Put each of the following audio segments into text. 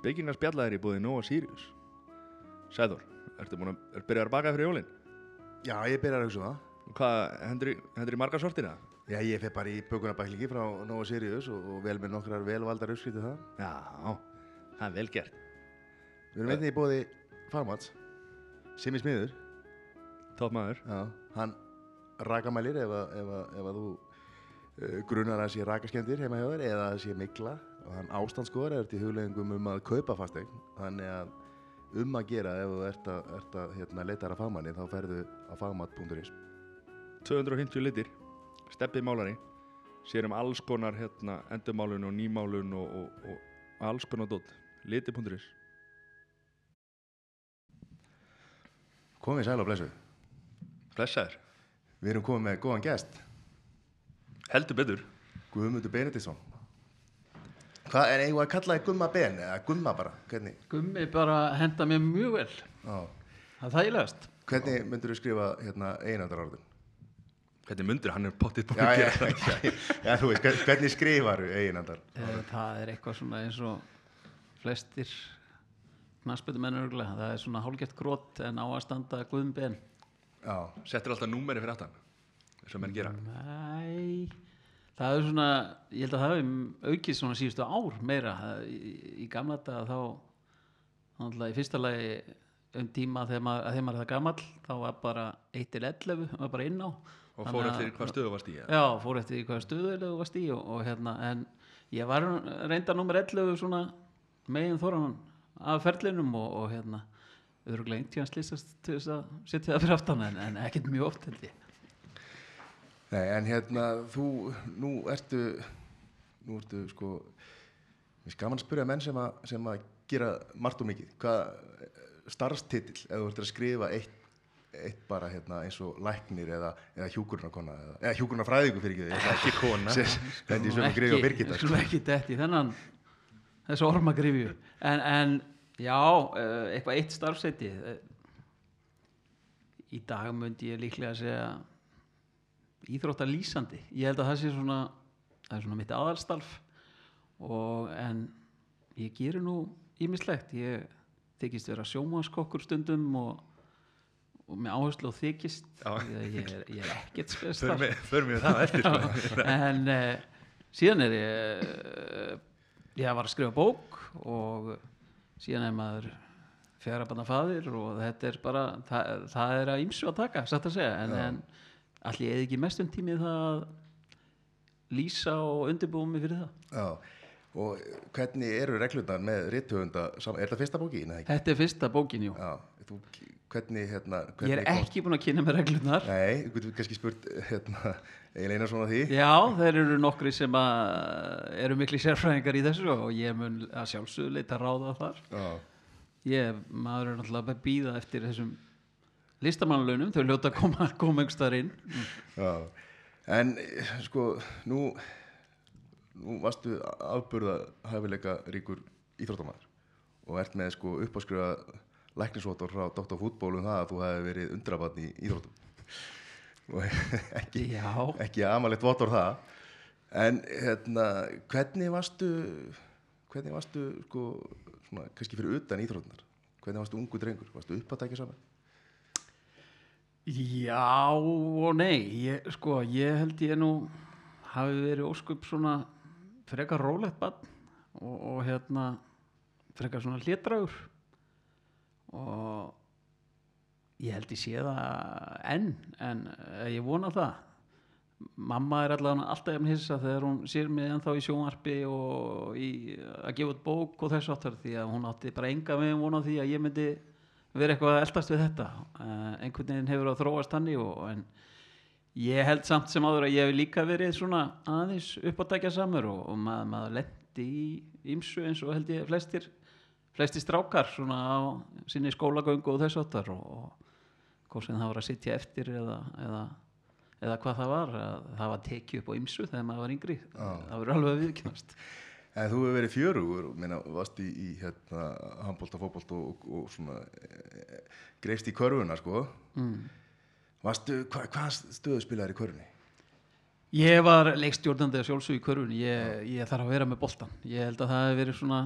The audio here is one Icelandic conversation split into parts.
Spekingar spjallaðir í búið Nóa Sirius Sæður, ertu búin að er byrjað að baka fyrir jólin? Já, ég byrjar að hugsa um það. Hvað, hendur í, marga sortina? Já, ég fer bara í bökunarbæklingi frá Nova Sirius og, og vel með nokkrar velvaldar uppskrítið það. Já, það er vel gert Við erum einnig í bóði Farmats, er smiður. Tótt maður Já, hann rakamælir ef, að- ef, að- ef að þú uh, grunar að sé rakaskemdir heima hjá þér eða að sé mikla og hann ástandskoðar er til hugleggingum um að kaupa fastegn þannig að um að gera ef þú ert að, ert að hérna, leita að fagmanni þá ferðu á fagmat.is 250 litir. Steppið málari. Sér um alls konar hérna, endurmálun og nýmálun og, og, og alls konar dótt Liti.is Komið sæl og blessuð. Blessaður Við erum komið með góðan gest, Heldur betur. Guðmundur Benediktsson. Hvað er við að kalla þig Gumma Ben eða Gumma bara? Hvernig, Gummi bara henda mér mjög vel. Á, það er þægilegast. Hvernig myndur þú skrifa hérna, einandarorðin? Hvernig mundur hann er pottið búin að gera? það já, þú veist, hvern- hvernig skrifar þú einandar? Eh, það er eitthvað svona eins og flestir örgulega það er svona hálgett grót en á að standa Guðmben Já, Settir alltaf númeri fyrir aftan og menn gera Nei, það er svona, ég held að það hefur aukið svona síðustu ár meira. Í, í gamla daga þá, náttúrulega í fyrsta lagi um tíma þegar maður, að þegar maður er það gamall, þá var bara 1 til 11, var bara inn á. og fór eftir hvað stöðu varst í ja. Já, fór eftir hvað stöðu varst í og, og hérna, en ég var reynda nummer 11 svona megin þóran af ferlinum og, og hérna, öruglega eintíðan slýsast til þess að setja það fyrir aftan en, en ekkert mjög oft held ég. nei, en hérna, þú, nú ertu, nú ertu, sko, mér skaman að spyrja menn sem að, sem að gera margt og mikið. Hvað, starfstitill, ef þú ert að skrifa eitt, eitt bara hérna eins og læknir eða, eða hjúkurnarkona eða, eða hjúkurnarfræðingu fyrir ekki því. Ekki kona Þetta er svona grifi og. Við skulum ekki detti þennan þessu ormagrifju en, en já, eh, eitthvað eitt starfseti í dag myndi ég líklega að segja íþróttalýsandi. Ég held að það sé svona það er svona mitt aðalstarf og en ég gerir nú ímislegt ég þykist vera sjómaskokkur stundum og, og með áherslu og þykist ég, er, ég er ekkert spes Förum við, það eftir sko. en uh, síðan er ég uh, ég var að skrifa bók og síðan er maður fjara banna faðir og þetta er bara það, það er að ýmsu að taka, satt að segja en, en allir eða ekki mestum tími í það að lýsa og undirbúa mig fyrir það Já, og hvernig eru reglurnar með rithöfunda, sam- er það fyrsta bóki? Nei, ekki. þetta er fyrsta bókin, jú Já, þú, hvernig, hérna, ég hvernig er ekki búin að kynna með reglunar Nei, þú getur kannski spurt, hérna, Egil Einarsson á því. Já, þeir eru nokkri sem að eru mikli sérfræðingar í þessu og ég mun að sjálfsögðu leita ráða þar Já, Ég, maður er náttúrulega að býða eftir þessum listamannlaunum, þau ljóta að koma, einhverstaðar inn. já. En, sko, nú, nú varstu afburða hæfileika ríkur íþróttamæður og ert með, sko, uppáskrifa læknisvotor frá Dr. Fútból um það að þú hefði verið undrabarn í íþróttum. Og ekki, ekki amalegt votor það. En, hérna, hvernig varstu, hvernig varstu, sko, svona, kannski fyrir utan íþróttunar? Hvernig varstu ungu drengur? Varstu upp að tækja saman? já og nei, ég, sko, ég held ég nú hafi verið óskup svona frekar rólegt bann og, og hérna frekar svona hlétrægur og ég held ég sé það enn en eh, ég vona það. Mamma er allavega alltaf jafn hissa þegar hún sér mig ennþá í sjónvarpi og í, að gefa út bók og þess áttar því að hún átti bara enga veginn vona því að ég myndi vera eitthvað að eldast við þetta. Uh, einhvern veginn hefur að þróast hannig og, en ég held samt sem áður að ég hef líka verið svona aðeins upp á dækja samur og, og maður, maður lendi í ymsu eins og held ég flestir flestir strákar svona á sinni skólagöngu og þess áttar og, og hvort sem það var að sitja eftir eða, eða, eða hvað það var að það var tekið upp á ymsu þegar maður var yngri það verður alveg viðkynast En þú hefur verið fjörugur, minna, varst í, í hérna, handbólta, fótbólta og, og svona e, greifst í körfuna, sko. mm. Varstu, hva, hvað stöðu spilaðir í körfunni? Ég var leikstjórnandi að sjálfsög í körfun ég, ég þarf að vera með boltan ég held að það hefur verið svona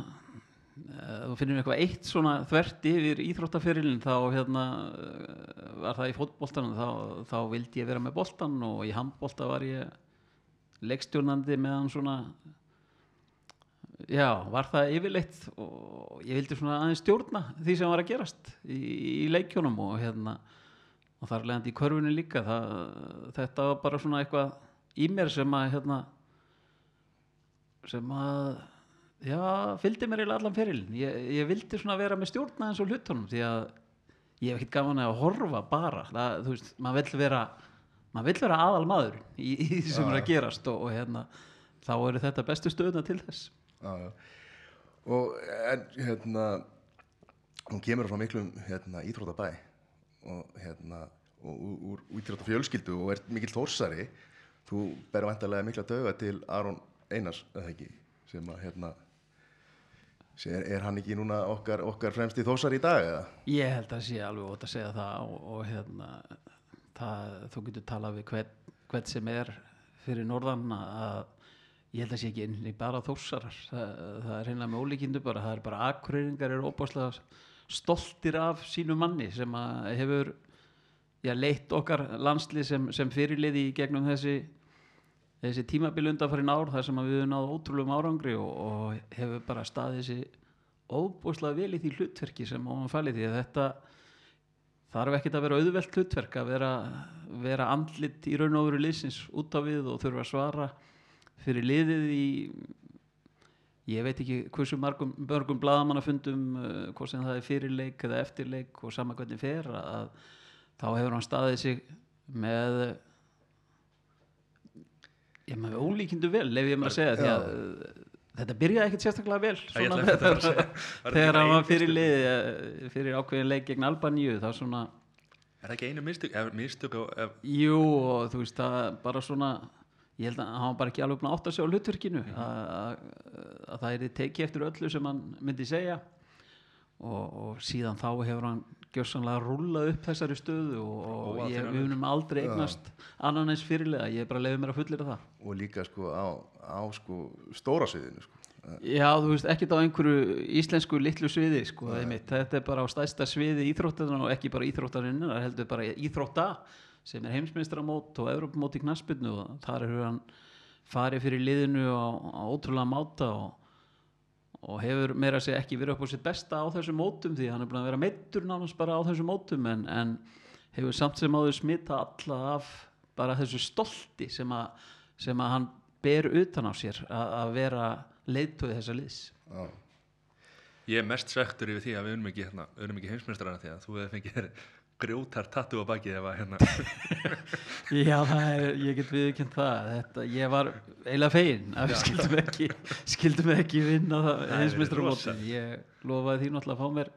þú finnir eitthvað eitt svona þvert yfir íþróttaferilin þá hérna uh, var það í fótboltanum þá, þá vildi ég vera með boltan og í handbolta var ég leikstjórnandi meðan svona. Já, var það yfirleitt og ég vildi svona aðeins stjórna því sem var að gerast í, í leikjónum og hérna og þar leðandi í körfunni líka. Það, þetta var bara svona eitthvað í mér sem að hérna sem að já, fylgdi mér eiginlega allan ferilin ég, ég vildi svona vera með stjórna eins og hlutunum því að ég hef ekkert gaman að horfa bara það, þú veist, maður vill vera maður vill vera aðal maður í, í því sem er að gerast og, og hérna þá eru þetta bestu stöðuna til þess Já, já. Og en, hérna, hún kemur frá miklum hérna, íþrótabæ og hérna, og úr, íþrótafjölskyldu og er mikill þórsari. Þú berur vantarlega mikla döga til Aron Einars, eða ekki, sem að, hérna, er, er hann ekki núna okkar, okkar fremsti þórsari í dag, eða? Ég held að sé alveg ótt að segja það og, og hérna það, þú getur talað við hvern, hvern sem er fyrir norðan að ég held að sé ekki einnig bara þórsarar það, það er hreinlega með ólíkindu bara það er bara akkurýringar eru óbáslega stoltir af sínu manni sem hefur já, leitt okkar landslið sem, sem fyrirliði í gegnum þessi þessi tímabil undanfærin ár þar sem við höfum náðu ótrúlegum árangri og, og hefur bara staðið þessi óbúslega vel í því hlutverki sem ofan fæli því að þetta þarf ekkert að vera auðvelt hlutverk að vera, vera andlit í raun og veru liðsins út á við og þurfa að svara fyrir liðið í ég veit ekki hversu margum mörgum bladamannafundum uh, hvort sem það er fyrirleik eða eftirleik og sama hvernig fer að þá hefur hann staðið sig með ég með ólíkindu vel ef ég maður að segja því að uh, þetta byrjaði ekkert sérstaklega vel svona, að að segja. Þegar hann var fyrir liði eh, fyrir ákveðin leik gegn Albaníu þá svona Er það ekki einu mistök? Mistök ef, Jú, og þú veist það bara svona ég held að hann var bara ekki alveg búin að átta sig á hlutverkinu Mhm. að, að, að það er tekið eftir öllu sem hann myndi segja og, og síðan þá hefur hann gjössanlega rúlað upp þessari stöðu og, og ég, höfum aldrei eignast annan eins fyrirlega, ég er bara að leiði mér að fullera það. Og líka sko á, á sko stóra sviðinu, sko. Já, þú veist, ekkert á einhverju íslensku litlu sviði, sko, þetta er bara á stæsta sviði íþróttarinn og ekki bara íþróttarinn, það heldur bara íþrótta sem er heimsmeistaramót og Evrópumót í knaspinu og þar hefur hann farið fyrir liðinu á, á ótrúlega máta og, og hefur meira að segja ekki verið upp á sitt besta á þessum mótum því hann er búin að vera meittur nánast bara á þessum mótum en, en hefur samt sem áður smita alla af bara þessu stolti sem að, sem að hann ber utan á sér að, vera leiðtóið þessa liðs Já. ég er mest svektur yfir því að við unum ekki, hérna, ekki heimsmeistrana því að þú hefði fengið grjótar tattu á bakið ef að hérna Já, það er, ég get viðkjönd það. Þetta, ég var eiginlega fegin að við skildum ekki, skildum ekki vinna það verið ég lofaði því náttúrulega að fá mér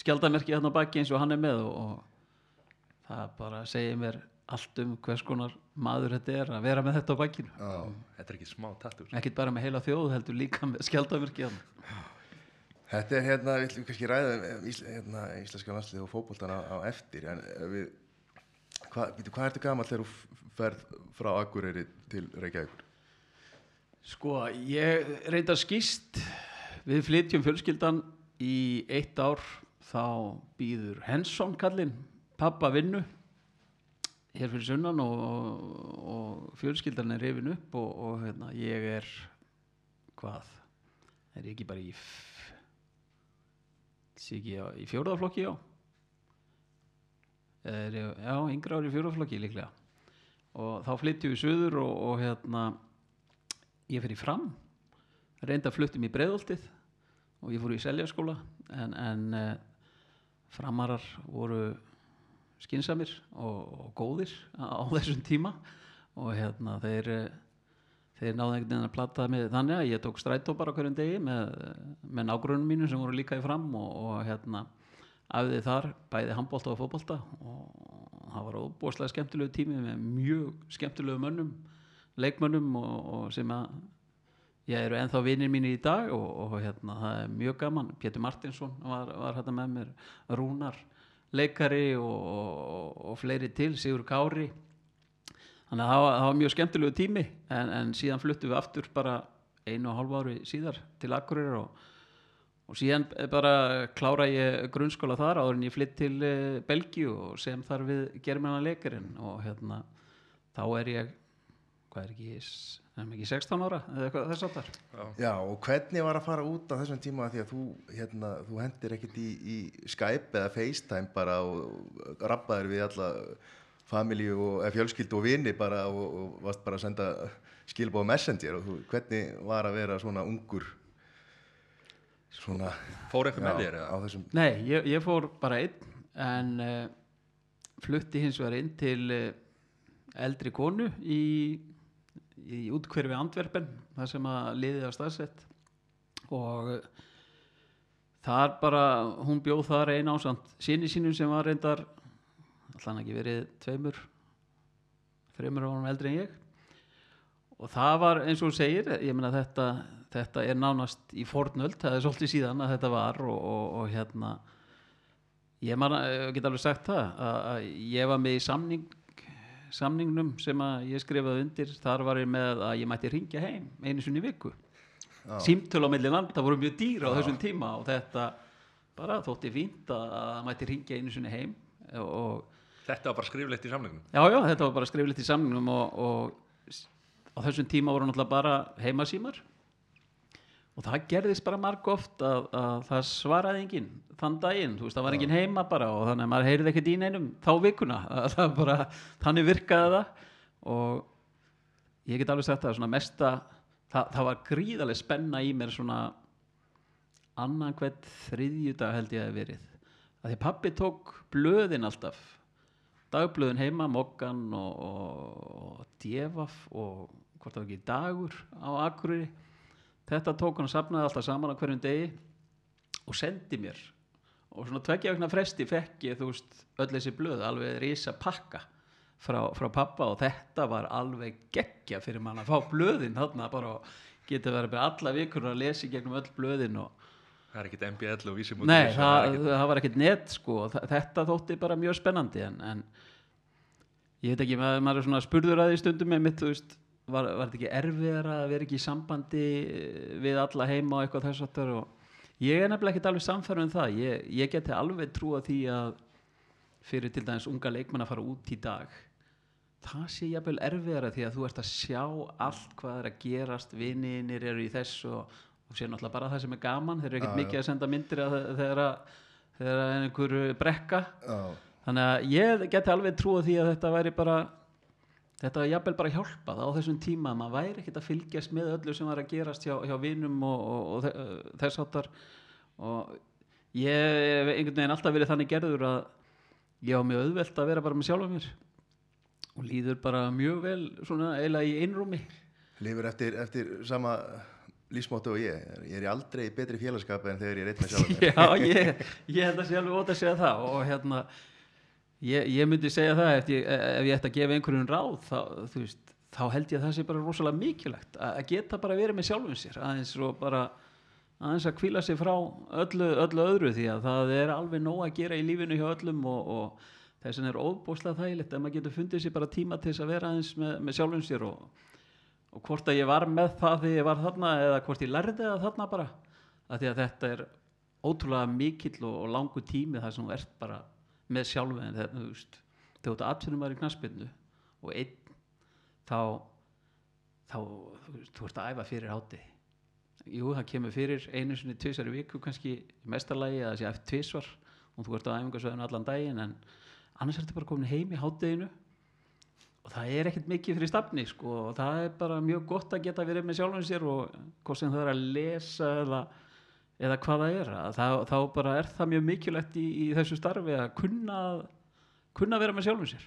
skjaldamerki þarna á baki eins og hann er með og, og það bara segir mér allt um hvers konar maður þetta er að vera með þetta á bakinu. Já. þetta er ekki smá tattu ekkert bara með heila þjóð heldur líka með skjaldamerki þarna Þetta er hérna, við ætlum kannski ræða um ísl, hérna, íslenska landslið og fótboltan á, á eftir, en eh, við, hva, hvað ertu gamall þegar þú ferð frá Akureyri til Reykjavíkur? Sko, ég reynda skýst við flytjum fjölskyldan í eitt ár þá býður Hensson kallinn pappa vinnu hér fyrir sunnan og, og fjölskyldan er reyfin upp og, og hérna, ég er hvað er ég ekki bara í sé ekki á, í fjóraðaflokki já. Er já, yngra ári í fjóraðaflokki líklega. Og þá flytjum við suður og, og hérna ég fyrir fram reynda fluttum í breiðoltið og ég fór í seljaskóla en, en uh, framarar voru skinsamir og, og góðir á, á þessum tíma. Og hérna þeir eh, þeir náðu einhvern veginn að platta mig þannig að ég tók strætó bara hverjum degi með, með nágrunum mínu sem voru líka í fram og, og hérna æfði þar bæði handbólta og fótbolta. Og það var óbúslega skemmtilegu tími með mjög skemmtilegu mönnum leikmönnum og, og sem að ég eru ennþá vinnir mínir í dag og, og hérna það er mjög gaman. Pétur Martinsson var, var hérna með mér Rúnar leikari og fleiri til Sigur Kári þannig að það var, það var mjög skemmtilegu tími en, en síðan fluttum við aftur bara einu og hálfu ári síðar til Akureyrar og, og síðan bara klára ég grunnskóla þar áður en ég flytt til uh, Belgíu og sem þar við germina leikarinn og hérna þá er ég hvað er ekki, er ekki 16 ára eða eitthvað þess aftar Já, og hvernig var að fara út á þessum tíma af því að þú, hérna, þú hendir ekkit í, í Skype eða FaceTime bara og, og rabbaðir við alla familju og fjölskyldu og vini bara og, og varst bara að senda skilbóð messenger og þú, hvernig var að vera svona ungur svona Fór einhver með þér á eða? Þessum Nei, ég, ég fór bara einn en uh, flutti hins vegar inn til uh, eldri konu í, í útkverfi Antwerpen þar sem að liðið á staðsett og uh, þar bara, hún bjóð þar einn ásand síni sínum sem var reyndar allan ekki verið tveimur þreimur árum eldri en ég. Og það var eins og þú segir ég meina þetta, þetta er nánast í fornöld, það er svolítið síðan að þetta var og, og, og hérna ég man, get alveg sagt það að, að ég var með í samning samningnum sem að ég skrifaði undir þar var ég með að ég mætti ringja heim einu sinni í viku. Já. símtöl á milli landa voru mjög dýra á þessum tíma og þetta bara þótti fínt að að mætti ringja einu sinni heim og, og Þetta var bara skriflegt í samlingum Já, já, þetta var bara skriflegt í samningnum og, og á þessum tíma voru náttúrulega bara heimasímar. Og það gerðist bara marg oft að, að það svaraði enginn þann daginn, þú veist, það var enginn heima bara og þannig að maður heyrði ekkert í neinum þá vikuna. Að það bara, þannig virkaði það. Og ég get alveg sagt það svona mesta, það, það var gríðarlega spenna í mér svona annan hvern þriðjudag held ég að verið. Að því pappi tók blöðin alltaf dagblöðin heima, Mokkan og, og, og Djefaf og hvort það var ekki dagur á Akureyri. Þetta tók hann og safnaði alltaf saman á hverjum degi og sendi mér. Og svona tveggja vegna fresti fekk ég þú veist öll þessi blöð alveg risa pakka frá, frá pappa og þetta var alveg geggja fyrir mann að fá blöðin þarna bara og geta verið alla vikur að lesa í gegnum öll blöðin og Það er ekkit MBL og vísi Nei, það, það var ekkert net sko. Þetta þótti bara mjög spennandi en, en ég veit ekki, maður, maður er svona spurður að því stundum með mitt, veist, var, var þetta ekki erfiðara að vera ekki í sambandi eh, við alla heima og eitthvað þess aftur og ég er nefnilega ekkert alveg samfærum um það, ég, ég geti alveg trúa því að fyrir til dæmis unga leikmenn að fara út í dag það sé jafnvel erfiðara því að þú ert að sjá allt hvað er að gerast vininir eru í þess og, og sé náttúrulega bara það sem er gaman þeir eru ekkert mikið að senda myndir að þegar að þegar að einhver brekka. Já, þannig að ég geti alveg trúa því að þetta væri bara þetta var jafnvel bara hjálpað á þessum tíma maður væri ekkert að fylgjast með öllu sem var að gerast hjá, hjá vinum og, og, og þe- þess áttar og ég hef einhvern veginn alltaf verið þannig gerður að ég á mjög auðvelt að vera bara með sjálfa mér. Og líður bara mjög vel svona eiginlega í einrúmi. Lifur eftir, eftir sama lífsmáttu og ég ég er aldrei í betri félagskap en þegar ég er eitt með sjálf Já, ég, ég held að sé alveg ótt að segja það og hérna ég, ég myndi segja það ef ég, ef ég ætti að gefa einhverjum ráð þá, veist, þá held ég að það sé bara rosalega mikilvægt að að geta bara verið með sjálfum sér aðeins og bara aðeins að kvíla sig frá öllu, öllu öðru því að það er alveg nóg að gera í lífinu hjá öllum og, og þess vegna er óbúslega þægilegt að maður getur fundið sér bara tíma til þess að vera aðeins með, með sjálfum sér og, og hvort að ég var með það þegar ég var þarna eða hvort ég lærði það þarna bara. Að því að þetta er ótrúlega mikill og, og langu tími þar sem þú ert bara með sjálfu en þetta, þú veist, þegar þú ert atvinnum maður í knaspinnu og einn þá þá, þú ert að æfa fyrir hátti jú, það kemur fyrir einu sinni tvisar í viku kannski í mestarlagi eða sé eftir tvisvar og þú ert á æfingarsvæðinu allan daginn en annars ertu bara komin heim í hátteginu og það er ekkert mikið fyrir stafni sko, og það er bara mjög gott að geta verið með sjálfum sér og hvort sem það er að lesa eða, eða hvað það er. Að þá, þá bara er það mjög mikilvægt í, í þessu starfi að kunna kunna vera með sjálfum sér.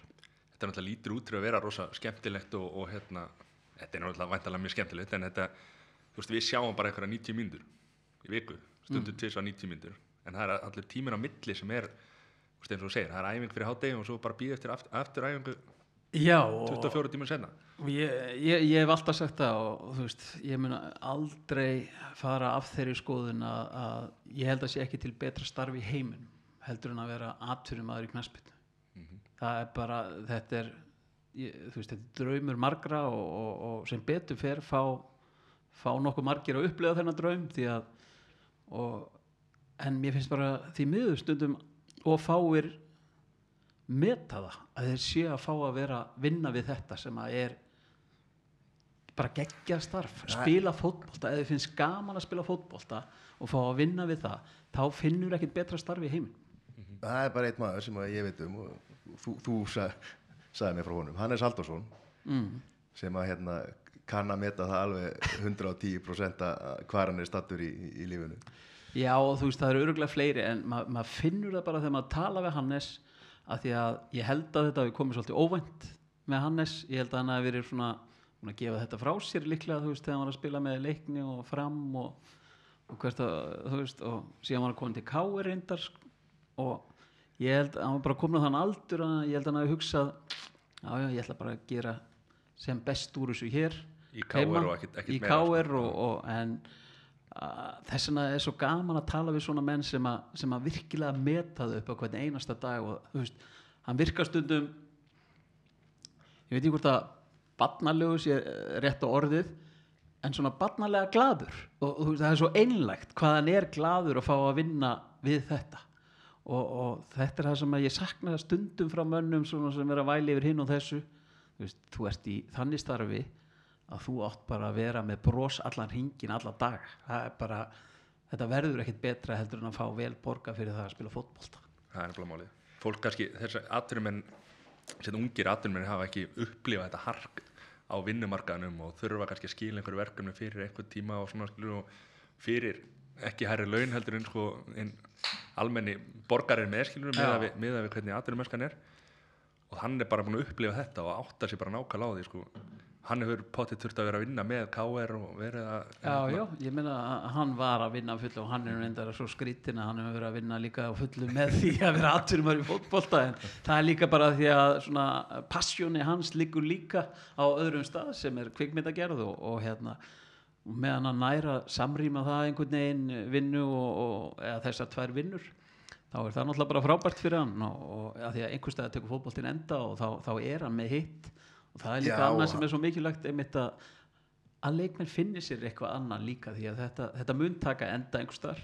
Þetta er náttúrulega lítur út til að vera rosa skemmtilegt og, og hérna, þetta er náttúrulega væntalega mjög skemmtilegt en þetta, þú veist, við sjáum bara eitthvað 90 mínútur í viku, stundum mm. tvis 90 mínútur, en það er allir tíminn á milli sem er, þú veist, eins og segir, það er æfing fyrir hátegi og svo bara býða eftir aftur æfingu Já, og 24 tímur senna. Ég, ég, ég hef alltaf sagt það og, og þú veist, ég mun aldrei fara af þeirri skoðun að, að ég held að sé ekki til betra starfi í heiminum heldur en að vera atvinnum aður í knaspinu það er bara, þetta er ég, þú veist, þetta er draumur margra og, og, og sem betur fer fá, fá nokkuð margir að upplega þennan draum því að og, en mér finnst bara því miður stundum og fáir meta það að þeir sé að fá að vera vinna við þetta sem að er bara geggja starf. Spila fótbolta, ef þið finnst gaman að spila fótbolta og fá að vinna við það þá finnur ekkit betra starf í heiminn það er bara einn maður sem ég veit um og þú, þú sa, sagði mér frá honum. Hannes Halldórsson mm. sem að hérna kann að meta það alveg 110% að hvað hann er stattur í, í, lífinu. Já, og þú veist, það eru öruglega fleiri en ma maður finnur það bara þegar maður tala við Hannes að því að ég held að þetta við komið svolítið óvænt með Hannes ég held að hann hafi verið svona að gefa þetta frá sér líklega, þú veist, þegar hann var að spila með leikni og fram og, og hvert að, þú veist, og síðan var hann komin til K.R. reyndar sk- og ég held að hann var bara komin á þann aldur að ég held að hann hafi hugsað já, já, ég ætla bara að gera sem best úr þessu hér Í heima, og ekkert- meira, sko. Og, og, en þess vegna er svo gaman að tala við svona menn sem, að sem að virkilega meta þau upp á hvern einasta dag og þú veist, hann virkar stundum ég veit ekki hvort að barnalegu sé rétt á orðið en svona barnalega gladur og, og veist, það er svo einlægt hvað hann er gladur að fá að vinna við þetta. Og, og þetta er það sem ég sakna stundum frá mönnum sem er að væli yfir hinn og þessu. Þú veist, þú ert í þannig starfi að þú átt bara að vera með bros allan hringin alla dag bara, þetta verður ekkit betra heldur en að fá vel borga fyrir það að spila fótbolta. Það er nefnilega málið. Fólk kannski, þess að atvinnumenn sem ungir atvinnumenn hafa ekki upplifað þetta hark á vinnumarkaðnum og þurfa kannski að skila einhverju verkefni fyrir einhvern tíma og svona skilur og fyrir ekki hærri laun heldur en sko en almenni borgarir með skilur Já. miða við, miða við hvernig atvinnumennskan er. Og hann er bara búin að upplifa þetta og átta sér bara nákvæmlega á því sko hann hefur potið þurft að vera að vinna með KR og verið að Já, já, ég meina að hann var að vinna fullu og hann er reyndar svo skrítin að hann hefur verið að vinna líka fullu með því að vera atvinnumar í fótbolta en það er líka bara því að svona passjóni hans liggur líka á öðrum stað sem er kvikmyndagerð og, og hérna meðan hann næra samrýma það einhvern veginn vinnu og, og eða þessar tvær vinnur þá er það náttúrulega bara frábært fyrir hann og, og að því að einhvers stað tekur fótboltin enda og þá, þá er hann með hitt og það er líka Já, annað sem er svo mikilvægt einmitt að að leikmenn finni sér eitthvað annan líka því að þetta, þetta mun taka enda einhvers þar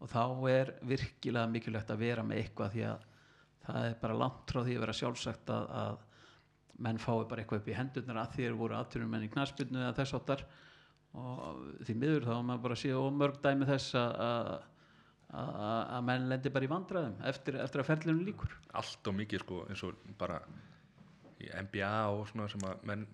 og þá er virkilega mikilvægt að vera með eitthvað því að það er bara langt frá því að vera sjálfsagt að, að menn fái bara eitthvað upp í hendurnar að því er voru aðturum menn í knaspinu eða þess áttar og því miður þá er maður bara að sé ómörg dæmi þess að, að, að, að menn lendi bara í vandræðum eftir, eftir að ferlunum líkur allt og mikið sko eins og bara í NBA og svona sem að menn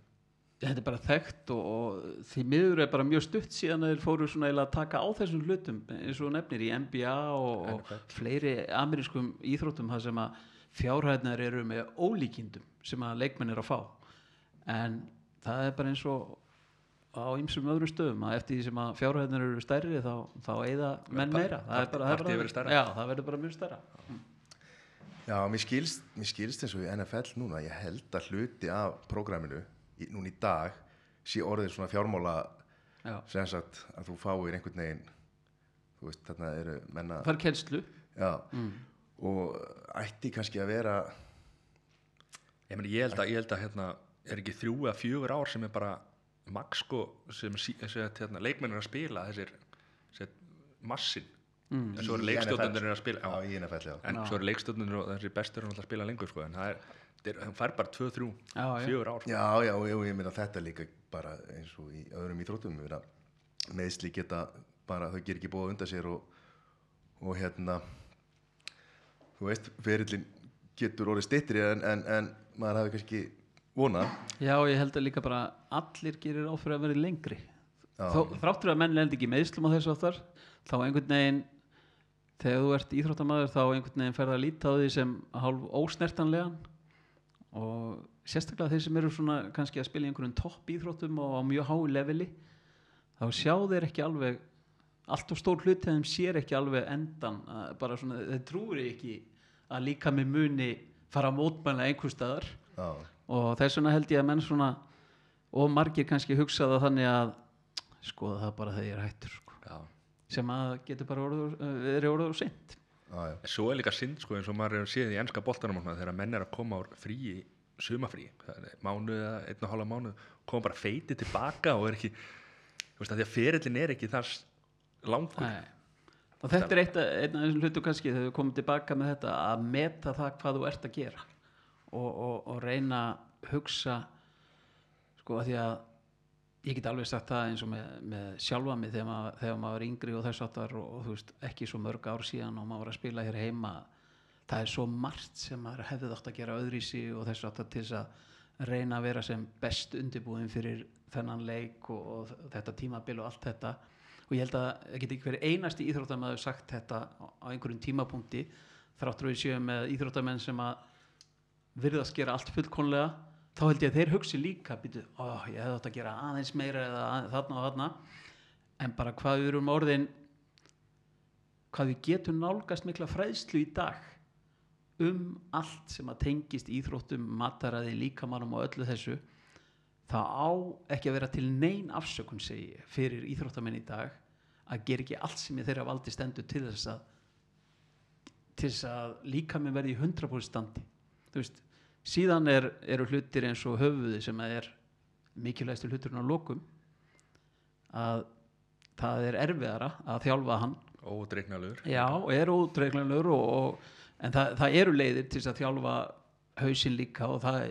þetta er bara þekkt og, og því miður er bara mjög stutt síðan að þeir fóru svona að taka á þessum hlutum eins og nefnir í NBA og, og fleiri amerískum íþróttum það sem að fjárhæðnar eru með ólíkindum sem að leikmenn er að fá. En það er bara eins og á ýmsum öðrum stöðum að eftir því sem að fjárhæðnar eru stærri þá, þá eigða menn meira. Það það það verður bara mjög stærra Já, mér skilst, mér skilst eins og í NFL núna, ég held að hluti af prógraminu núna í dag sé orðið svona fjármála já. sem sagt að þú fáir einhvern veginn þú veist, þarna eru menna er kennslu. Já, og ætti kannski að vera ég, meni, ég held að, ég held að hérna, er ekki þrjú eða fjögur ár sem er bara max sko sem, sem að, hérna, leikmenn er að spila þessir, þessir massin mm. en svo eru NFL. að spila NFL, já. en svo eru leikstjórnunir og þessi bestur að spila lengur sko en það er, það er hann fær bara tvö, þrjú, Já, já. fjögur ár sko. Já, já, já, ég meina þetta líka bara eins og í öðrum íþróttum meðsli geta bara, þau ger ekki búið undan sér og, og hérna þú veist, ferillin getur orðið styttri en, en, en maður hafi kannski vonað Já, ég held að líka bara allir gerir áfyrir að vera lengri. Þó, þráttur að menn lendi ekki meðslum á þessu áttar þá einhvern veginn þegar þú ert íþróttamaður þá einhvern veginn ferða að líta á því sem hálf ósnertanlegan og sérstaklega þeir sem eru svona kannski að spila í einhverjum topp íþróttum og á mjög hái leveli þá sjá þeir ekki alveg allt og stór hluti þeim sér ekki alveg endan bara svona, þeir trúri ekki að líka með muni fara að mótmæla einhver staðar Já, og þess vegna held ég að menn svona og margir kannski hugsaða þannig að skoða það bara þegar ég er hættur. Sem að getur bara orður, verið orður og já, En svo er líka synd sko eins og maður hefur séð í enska boltanum þegar menn er að koma úr fríi sumafrí það er mánuð eða einn og hálfa mánuð koma bara feiti tilbaka og er ekki þú veist að því að ferillin er ekki þar langur. Nei. og þetta er eitt, af þessum hlutu kannski þegar við komum tilbaka með þetta að meta það hvað þú ert að gera og, og, og reyna að hugsa sko að því að ég get alveg sagt það eins og með, með sjálfa mig þegar maður, þegar maður var yngri og þess áttar og, og þú veist ekki svo mörg ár síðan og maður var að spila hér heima það er svo margt sem maður hefði átt að gera öðrísi og þess áttar til þess að reyna að vera sem best undirbúin fyrir þennan leik og, og þetta tímabil og allt þetta. Og ég held að það geti ekki verið einasti íþróttamæður sagt þetta á einhverjum tímapunkti þráttur við séum með íþróttamenn sem að virðast gera allt fullkonlega þá held ég að þeir hugsi líka býtu, ó, ég hefði átt að gera aðeins meira eða að, þarna og þarna. En bara hvað við erum orðin hvað við getum nálgast mikla fræðslu í dag um allt sem að tengist íþróttum, mataræði, líkamannum og öllu þessu það á ekki að vera til nein afsökun segi fyrir íþróttamenn í dag að gera ekki allt sem þeirra valdi stendur til þess að til þess að líka með verði í 100% standi. Þú veist, síðan er, eru hlutir eins og höfuði sem er mikilvægstu hluturinn á lokum að það er erfiðara að þjálfa hann. Ódreiknalur Já, er og, en það, það eru leiðir til að þjálfa hausinn líka og það,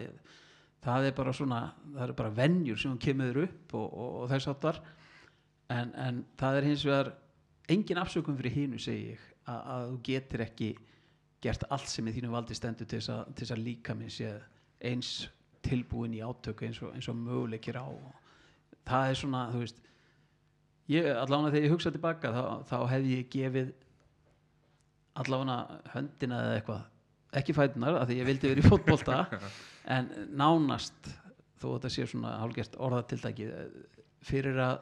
það er bara svona, það eru bara venjur sem kemur upp og, og, og þess áttar en, en það er hins vegar engin afsökun fyrir hínu segi ég að, að þú getur ekki gert allt sem í þínu valdi stendur til þess að, líka minn sé eins tilbúin í átöku eins og, og möguleikir á. Það er svona, þú veist ég, allavega þegar ég hugsa tilbaka þá, þá hefði ég gefið allavega höndina eða eitthvað ekki fætunar af því ég vildi verið í fótbolta en nánast þó þetta sé svona hálfgert orðatildæki fyrir að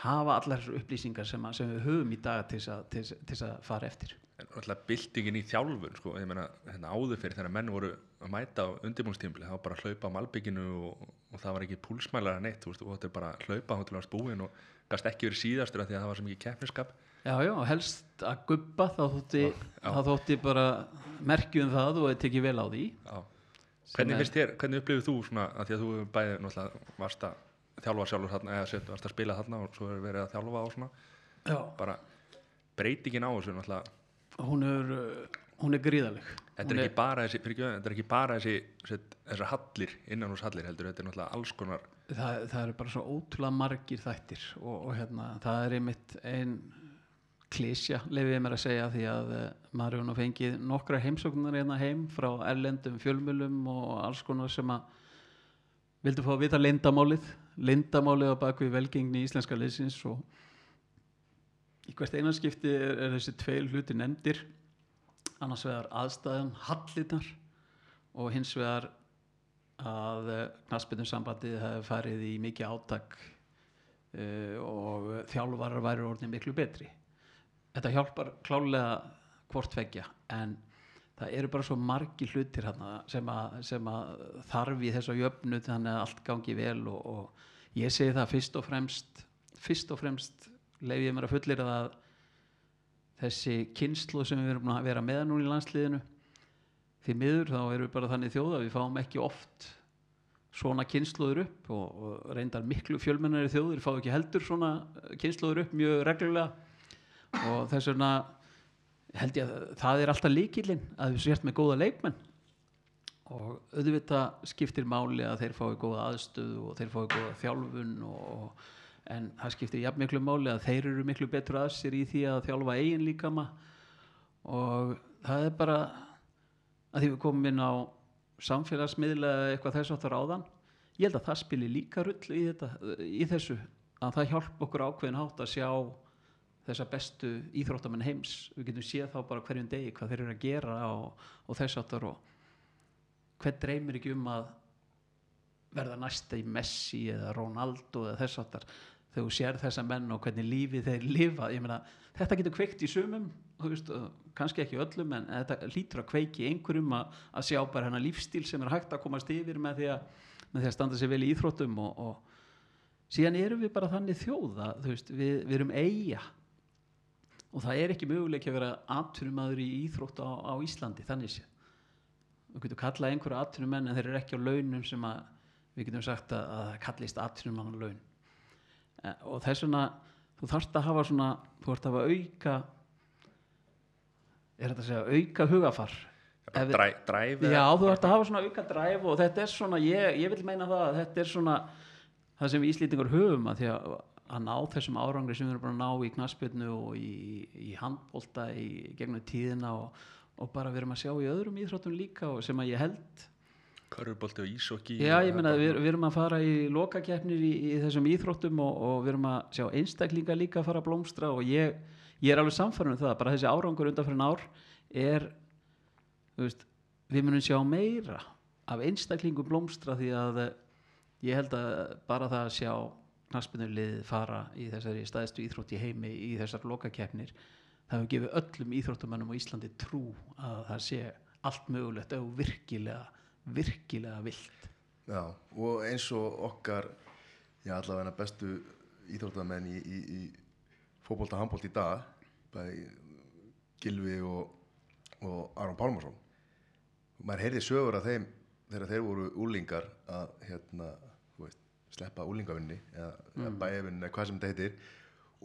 hafa allar upplýsingar sem, að, sem við höfum í dag til þess að fara eftir en alltaf byltingin í þjálfun sko, ég meina, hérna áður fyrir þegar menn voru að mæta á undirbúinstímbli, það var bara hlaupa á malbygginu og, og það var ekki púlsmælara neitt, þú veist, og þetta er bara hlaupa þá til að búin og gast ekki verið síðastur af því að það var sem ekki keppniskap Já, já, og helst að gubba þá þótti, Já. þá þótti bara merkjum það og tekið vel á því Já. Hvernig er- finnst þér, hvernig upplifir þú svona að því að þú hefur bæði náttúrulega varst að þjálfa sjálfur þarna eða varst að spila þarna og svo er verið að þjálfa og svona Já, bara breytingin á þessu náttúrulega hún er, uh, hún er gríðaleg þetta Hún er ekki bara þessi, fyrir er ekki bara þessi þessar hallir, innan hús hallir heldur, þetta er náttúrulega alls konar það, það eru bara svo ótrúlega margir þættir og, og hérna, það er einmitt ein klísja, lefið ég mér að segja því að uh, maður hefur nú fengið nokkra heimsóknar hérna heim frá erlendum fjölmjölum og alls konar sem að vildu fá að vita lindamálið lindamálið á bakvið velgengni íslenska liðsins og í hvert einanskipti er, er þessi tveil hluti nefndir. Annars vegar aðstæðan hallitar og hins vegar að knaspinu sambandið hefði farið í mikið átak uh, og þjálfarar væri orðin miklu betri. Þetta hjálpar klálega hvort veggja en það eru bara svo margi hlutir sem, að, sem að þarf í þessa jöfnu þannig að allt gangi vel og, og ég segi það fyrst og fremst fyrst og fremst leif ég mér að fullir að þessi kynslu sem við erum að vera með núna í landsliðinu því miður þá erum við bara þannig þjóð að við fáum ekki oft svona kynsluður upp og, og reyndar miklu fjölmennari þjóður fá ekki heldur svona kynsluður upp mjög reglulega. Og þess vegna held ég að það er alltaf líkilinn að við sért með góða leikmenn. Og auðvitað skiptir máli að þeir fái góða aðstöðu og þeir fái góða þjálfun og, en það skiptir jafn miklu máli að þeir eru miklu betur að sér í því að þjálfa eigin líkama. Og það er bara að því við komum inn á samfélagsmiðla eitthvað þess áttar áðan ég held að það spili líka rull í, þetta, í þessu að það hjálp okkur ákveðin hátt að sjá þessa bestu íþróttamenn heims. Við getum séð þá bara hverjum degi hvað þeir eru að gera og, og þess áttar og hvern dreymir ekki um að verða næsta í Messi eða Ronaldo eða þess áttar þegar þú sér þessa menn og hvernig lífi þeir lifa. Meina þetta getur kveikt í sumum þú veist, kannski ekki öllum en þetta lítur að kveiki einhverjum að, að sjá bara hennar lífstíl sem er hægt að komast yfir með því að, með því að standa sér vel í íþróttum og, og síðan erum við bara þannig þjóða þú veist, við, við erum eiga og það er ekki möguleik að vera atvinnumadur í íþrótt á, á Íslandi þannig sé við getum kallað einhverju atvinnumenn en þeir eru ekki á launum sem að við getum sagt að, að það kallist atvinnumann á laun Eh, og þess vegna þú þarft að hafa svona þú þarft að hafa auka er þetta að segja auka hugafar. Ef- dræ, dræf Já, þú ert að hafa svona auka dræf og þetta er svona, ég, ég vil meina það að þetta er svona það sem við Íslendingur höfum að því að að ná þessum árangri sem við erum bara að ná í knaspjörnu og í, í handbólta í gegnum tíðina og, og bara við erum að sjá í öðrum íþróttum líka og sem að ég held körfubolti og ísokki Já, ég meina við, við erum að fara í lokakeppnir í, í þessum íþróttum og, og við erum að sjá einstaklinga líka að fara að blómstra og ég, ég er alveg samfærum um það, bara þessi árangur undan fyrir ár er þú veist, við munum sjá meira af einstaklingum blómstra því að ég held að bara það að sjá knaspinulið fara í þessari staðistu íþrótt í heimi í þessar lokakeppnir það hefur gefið öllum íþróttumannum á Íslandi trú að það sé allt mögulegt og virkilega, virkilega vilt. Já, og eins og okkar já, allavega bestu íþróttamenn í, í, í fótbolta handbólt í dag bæði Gilvi og, og Aron Pálmarsson. Maður heyrði sögur af þeim þegar þeir voru úlingar að hérna, þú veist, sleppa úlingavinni eða, eða bæjavinni eða hvað sem þetta heitir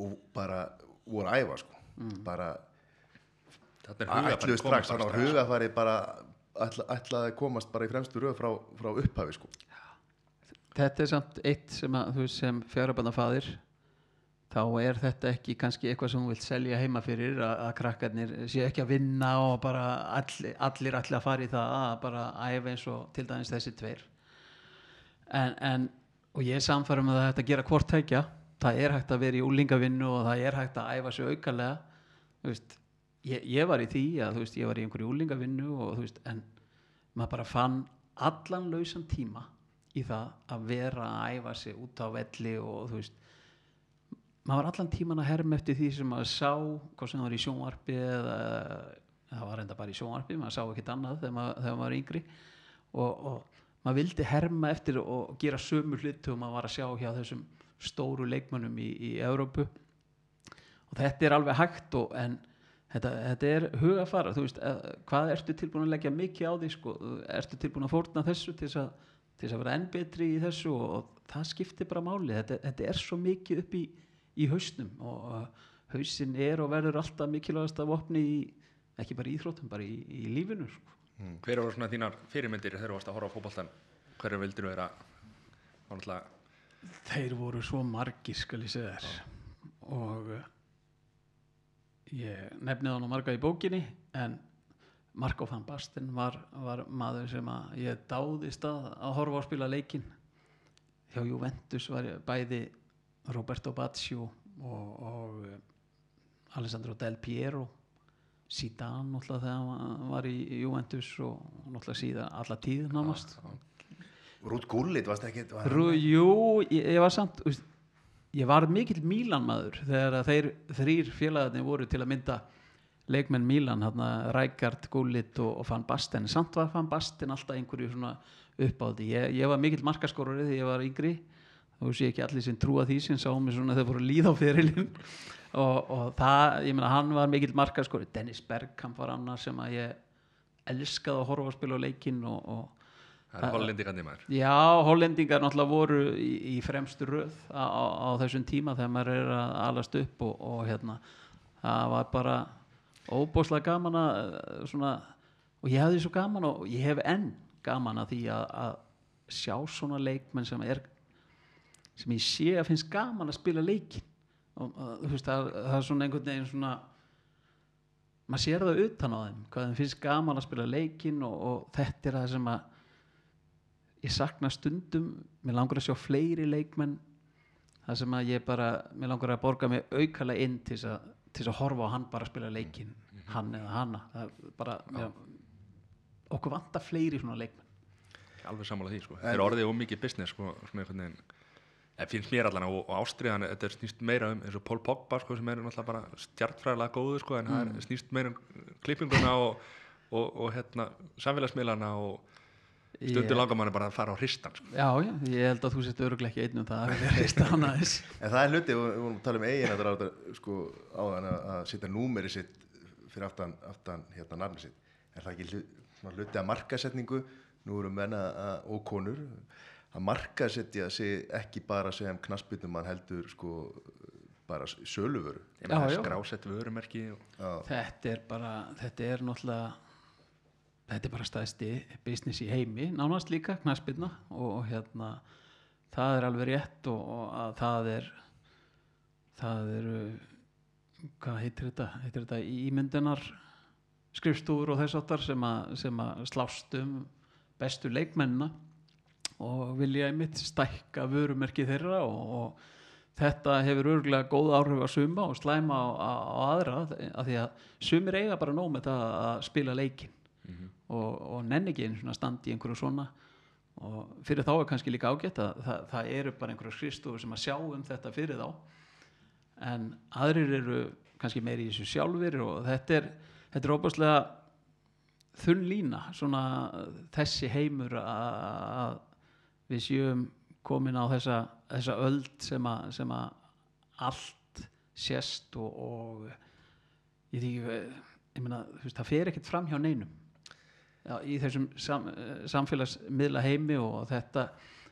og bara voru að æfa sko. Bara er hugafærið ætluðu strax, þannig að hugafæri bara ætla, ætlaði að komast bara í fremstu röð frá, frá upphafi sko. Þetta er samt eitt sem að þú sem fjárabanafaðir þá er þetta ekki kannski eitthvað sem þú vilt selja heima fyrir að, að krakkarnir séu ekki að vinna og bara allir, allir allir að fara í það að bara æfa eins og til dæmis þessi tveir. En, en og ég er samfærum að að gera hvort tækja það er hægt að vera í úlingavinnu og það er hægt að æfa sig aukalega. Þú veist, ég, ég var í því að veist, ég var í einhverju úlingavinnu og þú veist, en maður bara fann allan lausan tíma í það að vera að æfa sig út á velli og þú veist maður var allan tíman að herma eftir því sem maður sá hvað sem það var í sjónvarpi eða það var enda bara í sjónvarpi maður sá ekkert annað þegar maður, þegar maður var yngri. Og, og maður vildi herma eftir og gera sömu hluti og maður var að sjá hjá þessum stóru leikmönnum í, í Evrópu. Og þetta er alveg hægt og, en þetta, þetta er hugafara þú veist, hvað ertu tilbúin að leggja mikið á því sko, ertu tilbúin að fórna þessu til þess að, til þess að vera enn betri í þessu og, og það skiptir bara máli. Þetta, þetta er svo mikið upp í, í hausnum og hausin er og verður alltaf mikilvægast af opni í, ekki bara í íþróttum, bara í, í lífinu sko. hver voru svona þínar fyrirmyndir þegar þú varst að horfa á fótboltan hverju vildir þú vera? Var þeir voru svo margir skal ég segja þér. Og uh, ég nefnið hann marga í bókinni en Marko van Basten var, var maður sem að ég dáðist að, að horfa á spila leikinn. Hjá Juventus var bæði Roberto Baggio og, og uh, Alessandro Del Piero Zidane náttúrulega þegar hann var- í Juventus og náttúrulega síðan alla tíð nánast. Rút Gullit, varst ekki var Rú, jú, ég, ég var samt þú veist, ég var mikill Mílan maður þegar þeir þrýr félagarnir voru til að mynda leikmenn Mílan hérna Rækard, Gullit og, og Van Basten. Samt var Van Basten alltaf einhverju svona uppáði, ég, ég var mikill markaskorari þegar ég var yngri. Þú sé ekki allir sem trúa því sem sá mig svona þegar fóru að líða á fyrirlin og, og það, ég meina hann var mikill markaskorari, Dennis Bergkamp var annar sem að ég elskaði að horfa að spila á leikinn og, og það er hollindi maður. Já, hollendingar náttúrulega voru í, í fremstu röð á, á, á þessum tíma þegar maður er að alast upp og, og hérna, það var bara óbúslega gaman að eh, svona, og ég hefði svo gaman og ég hef enn gaman að því að, að sjá svona leikmenn sem er sem ég sé að finnst gaman að spila leikin og og, þú veist, það, það er svona einhvern veginn svona maður sér það utan á þeim hvað þeim finnst gaman að spila leikin og, og þetta er það sem að ég sakna stundum mér langar að sjá fleiri leikmenn það sem að ég bara mér langar að borga mig aukalega inn til þess að, að horfa á hann bara að spila leikin hann eða hanna það er bara, mér, okkur vantar fleiri svona leikmenn. Alveg sammála því sko. þeir eru orðið og mikið business sko, svona einhvern veginn. En finnst mér allan og, og ástriðan þetta er snýst meira um eins og Paul Pogba sko, sem er náttúrulega bara stjartfræðilega góður sko, en það er snýst meira um klippinguna og, og, og hérna, samfélagsmiðlana og stundum Ég- langar manni bara að fara á hristan sko. já, já, ég held að þú sett öruglega ekki einn um það að vilja reista hann aðeins. En það er hluti, við við vorum að tala um eigin að sko að, að setja númeri sitt fyrir aftan, aftan hérna nafni sitt. Er það ekki hluti af markasetningu nú eru menna og konur að markasetja sig ekki bara sem knassbytum mann heldur sko bara söluvöru. Skrásett vörumerki og þetta er bara þetta er náttúrulega þetta er bara staðsti business í heimi nánast líka, knaspirna og, hérna það er alveg rétt og, og að það er það eru hvað heitir þetta, heitir þetta ímyndunar skrifstúður og þess áttar sem, að- sem að slást um bestu leikmennina og vilja einmitt stækka vörumerki þeirra og, og þetta hefur örgulega góð áhrif á suma og slæma á, á, á aðra af því að sumir eiga bara nóg með það að spila leikin og, og nenni ekki einu svona standi í einhverju svona. Og fyrir þá er kannski líka ágætt að það, það eru bara einhverju skristofur sem að sjá um þetta fyrir þá. En aðrir eru kannski meiri í þessu sjálfur og þetta er, þetta er óbúslega þunn lína svona þessi heimur að við séum komin á þessa, þessa öld sem að, sem að allt sést og, og ég því ég meina, það fer ekkert fram hjá neinum Já, í þessum sam, eh, samfélagsmiðla heimi og þetta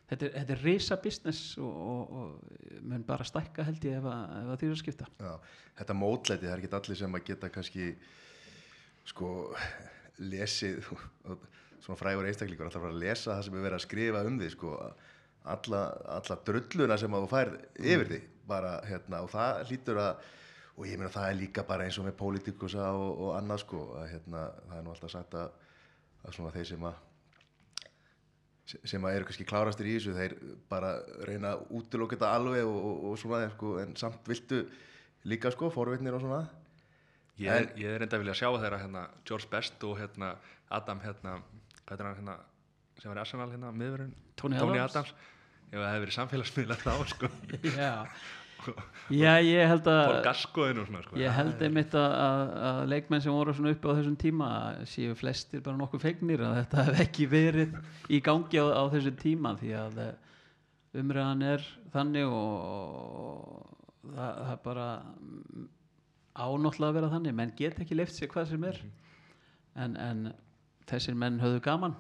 þetta er, þetta er risa business og, og, og mun bara stækka held ég ef að, ef að skipta já. Þetta mótlæti, það er ekki allir sem að geta kannski sko lesið svona frægur einstaklingur alltaf að lesa það sem er verið að skrifa um því sko alla, alla drulluna sem að þú færð yfir því bara hérna og það hlýtur að og ég meina það er líka bara eins og með politikusa og, og annað sko að hérna það er nú alltaf sagt að, að svona þeir sem að sem að eru kannski klárastir í þessu þeir bara reyna að útiloka þetta alveg og, og, og svona sko, en samt viltu líka sko forvitnir og svona ég, er, ég er reynda að vilja sjá þeirra hérna, George Best og hérna, Adam hérna, hvað er hann hérna, sem var í Arsenal hérna, miðurinn Tony Adams. Adams ef það hefði verið samfélagsmiðla þá sko. Já, já ég held að sko. Ég held einmitt að, að, að leikmenn sem voru svona uppi á þessum tíma séu flestir bara nokkuð fegnir að þetta hef ekki verið í gangi á, á þessum tíma því að eh, umræðan er þannig og það, það er bara ánáttúrulega að vera þannig. Menn get ekki leift sér hvað sem er. En, en þessir menn höfðu gaman.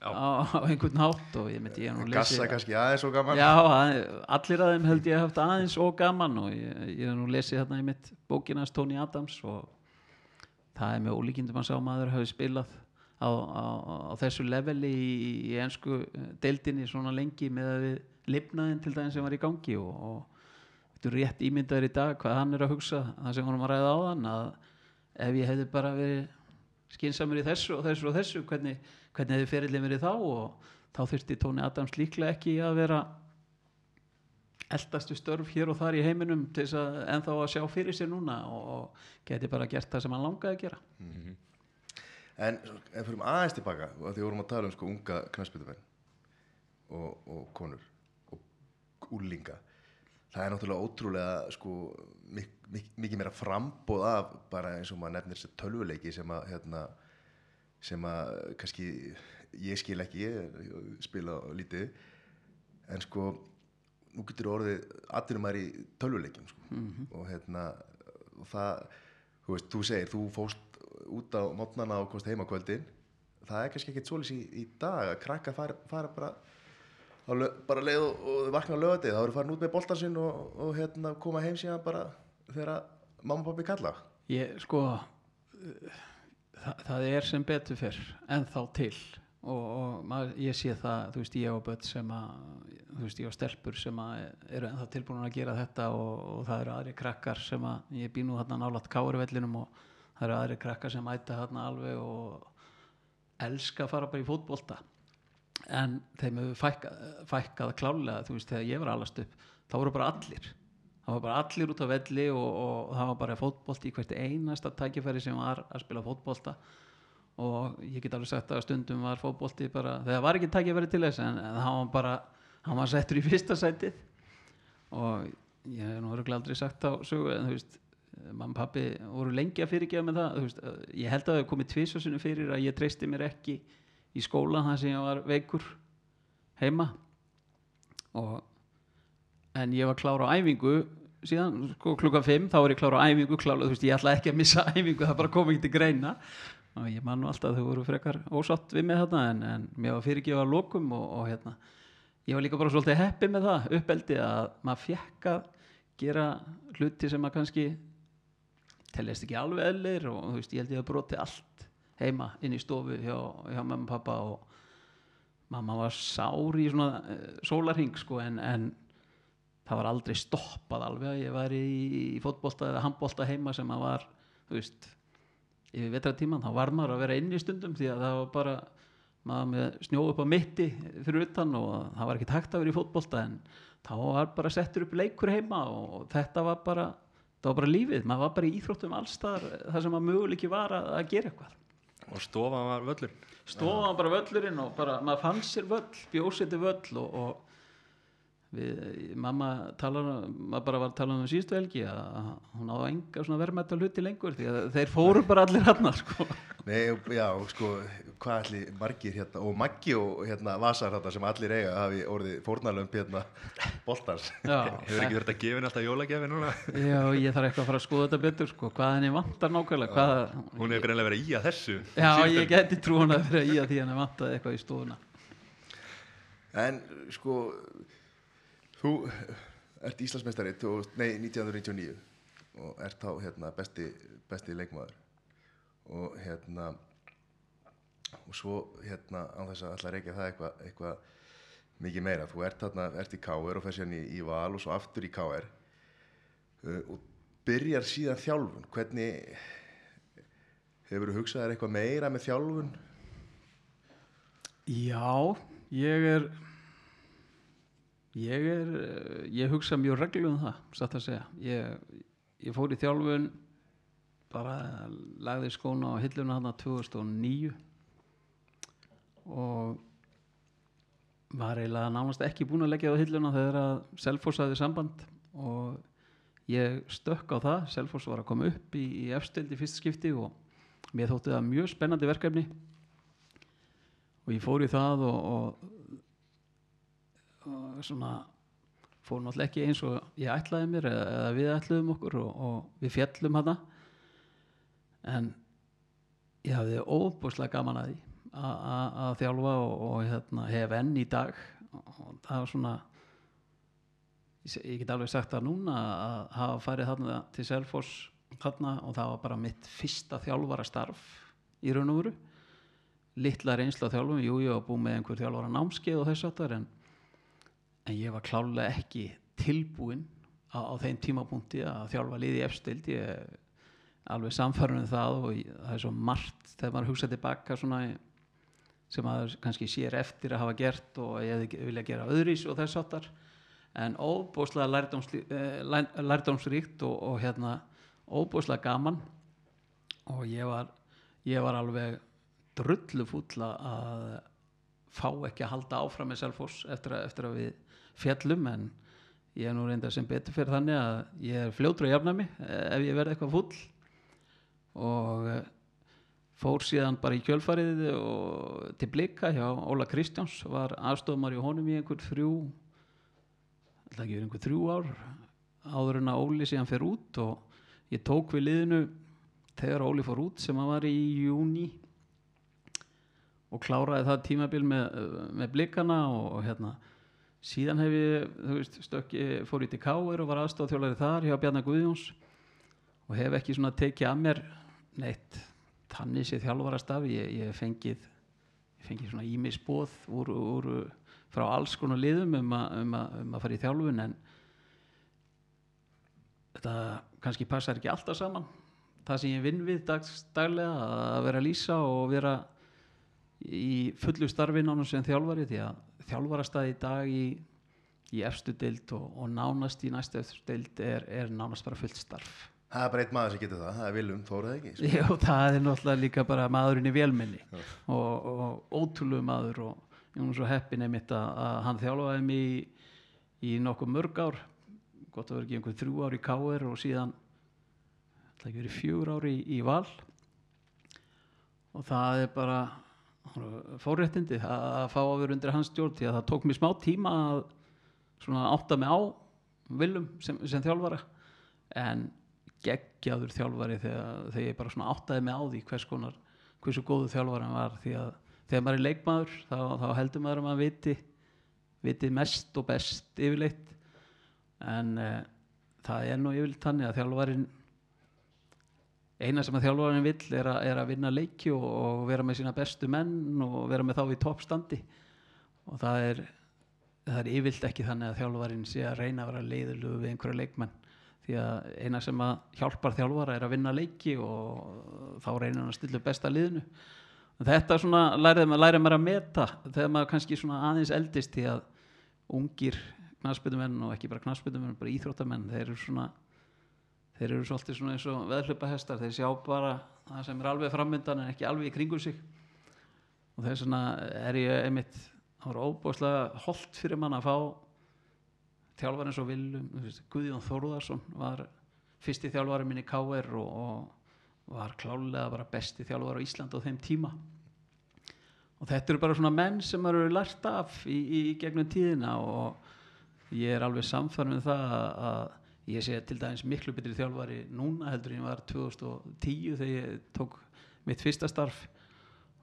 Á, á einhvern hátt og ég myndi ég nú gassa lesið kannski aðeins og gaman. Já, að- allir að þeim held ég haft aðeins og gaman og ég, ég nú lesið hérna í mitt bókinans Tony Adams og það er með ólíkindum að sá maður hafi spilað á, á, á þessu leveli í, í ensku deildinni svona lengi með að við lifnaðin til daginn sem var í gangi og, og þetta er rétt ímyndaður í dag hvað hann er að hugsa það sem hann var að ræða á þann að ef ég hefði bara verið skinsamur í þessu og þessu og þessu hvernig, hvernig hefði ferillin verið þá? Og þá þurfti Tóni Adams líklega ekki að vera eldastu störf hér og þar í heiminum til þess að ennþá að sjá fyrir sér núna og, geti bara gert það sem hann langaði að gera. En ef fyrir aðeins tilbaka, og því við vorum að tala um sko unga knæspitumenn og, og konur og úlinga, það er náttúrulega ótrúlega sko mik mik mikið meira frambóð af bara eins og maður nefnir þessi tölvuleiki sem að hérna, sem að kannski ég skil ekki, ég spila lítið, en sko nú getur orðið atvinnum í tölvuleikjum sko. og hérna og það, þú veist, þú segir þú fóst út á mótnana og komst heima á kvöldin. Það er kannski ekkert svolis í, í dag að krakka fara, fara bara bara leið og, og vakna á lögatið þá eru farin út með boltan sinn og, og hérna koma heim síðan bara þegar mamma og pappi kalla. Ég sko uh, það, það er sem betur fyrr en þá til og, og maður, ég sé það, þú veist, ég á börn sem að, þú veist, ég á stelpur sem að eru ennþá tilbúin að gera þetta og, og það eru aðri krakkar sem að ég bý nú þarna nálat káurvellinum og það eru aðri krakkar sem æta þarna alveg og elska að fara bara í fótbolta en þeim hefur fækkað, fækkað klálega, þú veist, þegar ég var alast upp þá voru bara allir. Það var bara allir út á velli og, og það var bara fótbolti í hvert einasta tækifæri sem var að spila fótbolta. Og ég get alveg sagt að stundum var fótbolti bara, þegar var ekki tækifæri til þess en, en hann var bara, hann var settur í fyrsta sætið. Og ég hef nú örgulega aldrei sagt á sögu en þú veist, og pappi voru lengi að fyrirgefa með það, þú veist, ég held að það hefur komið tvisvarsunum fyrir að ég treysti mér ekki í skóla þar sem ég var veikur heima. Og en ég var klára á æfingu síðan sko, klukkan 5 þá var ég klára á æfingu klára, þú veist, ég ætla ekki að missa æfingu það bara kom ekki til greina. Og ég man nú alltaf þau voru frekar ósátt við mig þarna en, en mér var fyrirgefa lokum og, og hérna ég var líka bara svolítið heppi með það uppeldi að maður fekk að gera hluti sem maður kannski teljast ekki alveg eðlir og þú veist, ég held ég að broti allt heima inn í stofu hjá, hjá mamma og pappa og mamma var sár í svona uh, sólarhing sko en, en það var aldrei stoppað alveg ég var í, í fótbolta eða handbolta heima sem að var þú veist, yfir vetratíman þá var maður að vera inn í stundum því að það var bara maður með snjó upp á mitti fyrir utan og það var ekki takt að vera í fótbolta en þá var bara settur upp leikur heima og þetta var bara var bara lífið, maður var bara í íþróttum allstar þar sem maður möguleiki var að, að gera eitthvað og stofa var völlur stóðan bara völlurinn og bara maður fann sér völl, bjósiti völl og, og við, mamma talar, maður bara var að tala um síðustu helgi að hún á enga svona verðmætt hluti lengur því að þeir fóru bara allir hann sko. Nei, já, sko, hvað ætli margir hérna, og Maggi og hérna Vasar þetta sem allir eiga hafi orðið fórnalömp hérna boltars. Já, hefur ekki verið að gefa alltaf jólagefi núna já, ég þarf eitthvað að fara að skoða þetta betur sko, hvað henni vantar nákvæmlega hvað, hún hefur greinlega verið í að þessu já, ég geti trúin að vera í að því henni vantaði eitthvað í stofuna En, sko, þú ert Íslandsmeistari, nei, 1999 og ert þá hérna besti, besti leikmaður og hérna og svo hérna á þess að að reykja það eitthvað eitthva mikið meira, þú ert þarna, ert í KR og fer síðan í, í Val og svo aftur í KR uh, og byrjar síðan þjálfun, hvernig hefur þú hugsað þér eitthvað meira með þjálfun? Já, ég er ég er eh, ég hugsa mjög reglu um það satt að segja. Ég, ég fór í þjálfun bara lagði skóna á hilluna hann 2009 og var eiginlega nánast ekki búin að leggja á hilluna þegar að Selfoss hafði samband og ég stökk á það. Selfoss var að koma upp í, í efstild í fyrsta skipti og mér þótti það mjög spennandi verkefni. Og ég fór í það og, og svona fór náttúrulega ekki eins og ég ætlaði mér eða, eða við ætluðum okkur og, og við fjallum hana en ég hafði óbúslega gaman að því að þjálfa og, og hérna, hef enn í dag. Og það var svona ég, get alveg sagt það núna að hafa farið þarna til Selfoss þarna og það var bara mitt fyrsta þjálfara starf í raun og veru. Litla reynsla þjálfum, jú, ég var búið með einhver þjálfara námskeið og þess aftar en, en ég var klálega ekki tilbúinn á, á þeim tímapunkti að þjálfa liði efstild ég er alveg samfærun um það og ég, það er svo margt þegar maður hugsa tilbaka svona sem maður kannski sér eftir að hafa gert og ég vilja gera öðrís og þess aftar en óbúslega eh, læ- lærdómsríkt og, og hérna óbúslega gaman. Og ég var, ég var alveg drullu fúll að fá ekki að halda áfram með Selfoss eftir eftir að við fjallum en ég er nú reynda sem betur fyrir þannig að ég er fljótur að jafna mig eh, ef ég verði eitthvað fúll. Og eh, fór síðan bara í kjölfarið og til blika hjá Óla Kristjáns var aðstofumar í honum í einhver þrjú ætla ekki verið einhver þrjú ár áður en að Óli síðan fer út. Og ég tók við liðinu þegar Óli fór út sem að var í júni og kláraði það tímabil með, með blikana og, og hérna síðan hef ég, þú veist, stökki fór ég til Káir og var aðstofþjólari þar hjá Bjarnar Guðjóns og hef ekki svona tekið að mér neitt. Þannig sé þjálfarastaf ég, ég fengið ég fengið svona ímisbóð úr, úr, frá alls konar liðum um, a, um, um að fara í þjálfun en þetta kannski passar ekki alltaf saman. Það sem ég vinn við dags, daglega að vera að lýsa og vera í fullu starfi nánast sem þjálfari því að þjálfarastað í dag í, í efstu deild og, og nánast í næstu efstu deild er, er nánast bara fullt starf. Það er bara einn maður sem getur það, það er Viljum Þóruð ekki sko. Já, það er náttúrulega líka bara maðurinn í velminni og, og ótrúlegu maður og ég var svo heppin einmitt að, að hann þjálfaði mig í, í nokkuð mörg ár gott að vera ekki einhver þrjú ár í Káir og síðan það ekki verið fjögur ár í, í Val. Og það er bara fórréttindi að, fá að vera undir hans stjórn því að það tók mér smá tíma að átta mig á Viljum sem, sem þjálfara. En geggjaður þjálfari þegar, þegar ég bara áttaði mig á því hvers konar hversu góðu þjálfar hann var því að þegar maður er leikmaður þá, þá heldur maður að maður viti viti mest og best yfirleitt. En uh, það er nú yfirleitt þannig að þjálfarin eina sem að þjálfarinn vill er, er að vinna leiki og, og vera með sína bestu menn og vera með þá í toppstandi. Og það er það er yfirleitt ekki þannig að þjálfarinn sé að reyna að vera leiðilugu við einhverja leikmenn. Því að eina sem að hjálpar þjálfara er að vinna leiki og þá reynir hann að stilla besta liðinu. Þetta svona lærið maður, að meta þegar maður kannski svona aðeins eldist því að ungir knassbytumenn og ekki bara knassbytumenn, bara íþróttamenn þeir eru svona þeir eru svolítið svona eins og veðhlupahestar þeir sjá bara það sem er alveg frammyndan en ekki alveg í kringum sig. Og þess vegna er ég einmitt það var óbúslega holdt fyrir mann að fá þjálfar eins og Viljum Guðjón Þórðarsson var fyrsti þjálfari minn í KR og, og var klálega bara besti þjálfar á Ísland á þeim tíma. Og þetta eru bara svona menn sem eru lært af í, í gegnum tíðina og ég er alveg samfæður með það að ég sé til dæmis miklu betri þjálfari núna heldur en ég var 2010 þegar ég tók mitt fyrsta starf.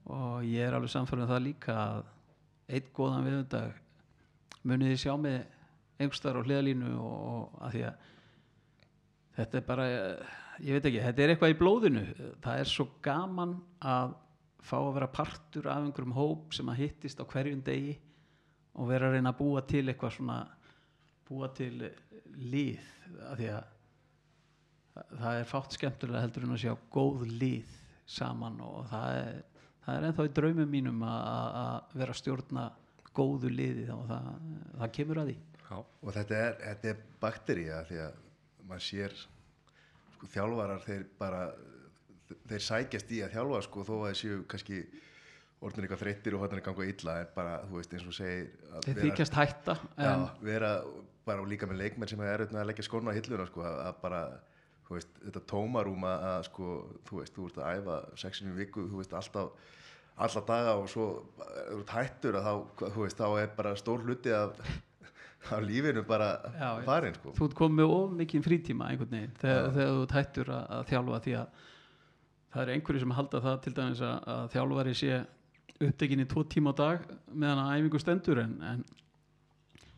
Og ég er alveg samfæður með það líka að einn góðan viðundag muniði sjá mig einhverstaðar á hliðalínu og, og að því að þetta er bara ég veit ekki, þetta er eitthvað í blóðinu. Það er svo gaman að fá að vera partur af einhverjum hóp sem að hittist á hverjum degi og vera að reyna að búa til eitthvað svona búa til líð af því að það er fátt skemmtilega heldur en að sjá góð líð saman og það er, það er ennþá í draumum mínum að vera að stjórna góðu liði og það, það kemur að því. Já, og þetta er, þetta er baktería því að maður sér sko, þjálfarar þeir bara þeir sækjast í að þjálfa sko þó að þeir séu kannski orðin eitthvað þreyttir og hvernig ganga illa en bara þú veist eins og segir að þeir þykjast hætta já, vera bara líka með leikmenn sem er auðvitað að leggja skóna á hilluna sko að, að bara þú veist þetta tómarúm að, sko þú veist þú ert að æfa sexinu viku þú veist alltaf alla daga og svo þú ert hættur að þá þú veist þá er bara stór hluti af af lífinu bara farin sko. Þú ert komið of mikinn frítíma einhvern veginn þegar, þegar þú ert hættur að, að þjálfa því að það er einhverju sem halda það til dæmis að, að þjálfari sé upptekinn í tvo tíma á dag meðan að æfingu stendur en, en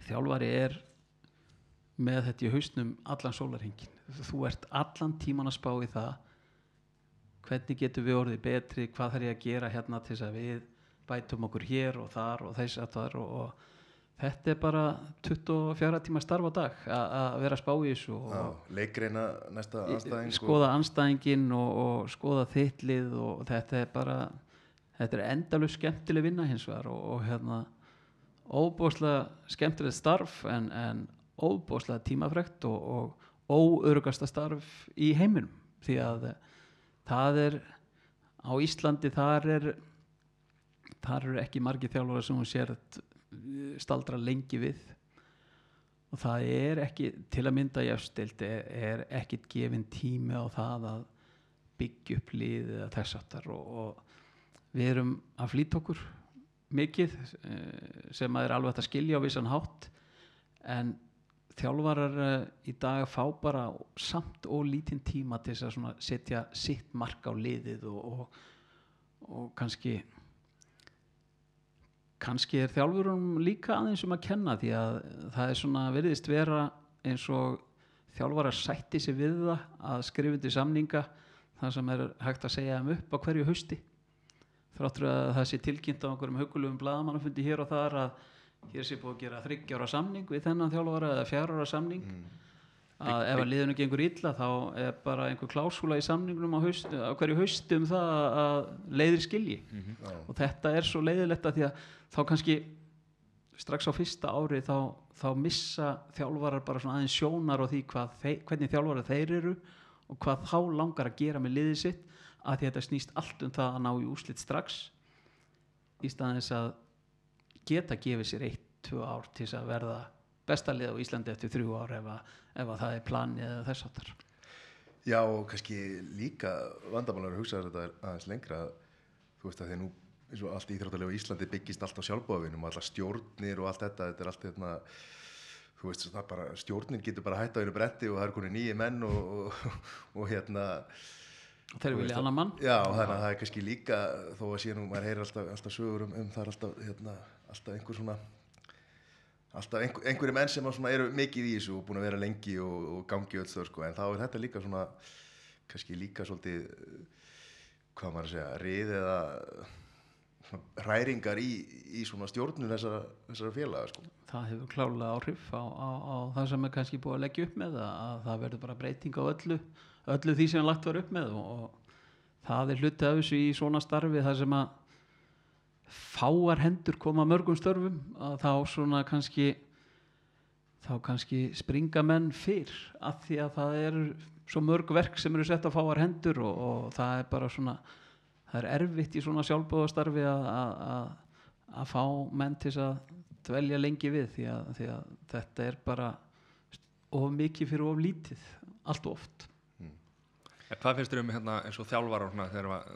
þjálfari er með þetta í hausnum allan sólarhingin þú ert allan tíman að spá í það hvernig getum við orðið betri hvað þarf ég að gera hérna til þess að við bætum okkur hér og þar og þess að þar og, og þetta er bara 24 tíma starf á dag að vera að spá í þessu leikreina næsta anstæðing sko. skoða anstæðingin og, og skoða þittlið og þetta er bara þetta er endalust skemmtileg vinna hins vegar og, og hérna óbúslega skemmtilegt starf en, en óbúslega tímafrekt og, og óörugasta starf í heiminum því að það er á Íslandi þar er þar eru ekki margir þjálfara sem hún sér staldra lengi við. Og það er ekki til að mynda í afstild er, er ekkit gefin tími á það að byggja upp lið eða þess aftar og, og við erum að flýta okkur mikið eh, sem að er alveg að skilja á vissan hátt. En þjálfarar eh, í dag fá bara samt og lítinn tíma til þess að setja sitt mark á liðið og, og, og kannski kannski er þjálfurum líka aðeins um að kenna því að það er svona veriðist vera eins og þjálfarar sætti sig við það að skrifundi samninga það sem er hægt að segja um upp á hverju hausti. Þráttur að það sé tilkynnt á einhverjum hugulugum bladamannafundi hér og þar að hér sé búið að gera þryggjára samning við þennan þjálfara eða fjárara samning. Að ef að liðinu gengur illa þá er bara einhver klásúla í samningnum á, haust, á hverju hausti um það að leiðir skilji. Já. og þetta er svo leiðilegt að því að þá kannski strax á fyrsta ári þá, þá missa þjálfarar bara svona aðeins sjónar og því hvað þeir, hvernig þjálfarar þeir eru og hvað þá langar að gera með liðið sitt að því þetta snýst allt um það að ná í úslit strax í staðins að geta gefið sér eitt, tvö ár til þess að verða besta lið á Íslandi eftir þrjú ár ef að, ef að það er planið eða þess áttar Já og kannski líka vandamálar að hugsa þetta aðeins lengra. Þú veist að því nú eins og allt íþróttalega á Íslandi byggist allt á sjálfbóðavinum og allar stjórnir og allt þetta þetta er allt hérna þú veist það bara stjórnin getur bara hætt á einu bretti og það er konið nýji menn og, og, og hérna þeir vilja annan mann. Já, þannig að það er kannski líka þó að sé nú, maður heyrir alltaf, alltaf sögur um, um það er alltaf, hérna, alltaf einhver svona alltaf einhver, einhverju menn sem eru mikið í þessu og búin að vera lengi og, og gangi öll sko, en þá er þetta líka svona kannski líka svolítið hvað maður að segja, rið eða hræringar í, í svona stjórnum þessara, þessara félaga sko. það hefur klálega áhrif á, á, á það sem er kannski búið að leggja upp með að, að það verður bara breyting á öllu öllu því sem lagt var upp með og, og það er hluti af þessu í svona starfi þar sem að fáar hendur koma að mörgum störfum að þá svona kannski þá kannski springa menn fyrr af því að það eru svo mörg verk sem eru sett á fáar hendur og, og það er bara svona það er erfitt í svona sjálfbóðastarfi að, að, að, að fá menn til að dvelja lengi við því að, því að þetta er bara of mikið fyrir of lítið allt of oft. En hvað finnst þér um hérna eins og þjálfar þegar að,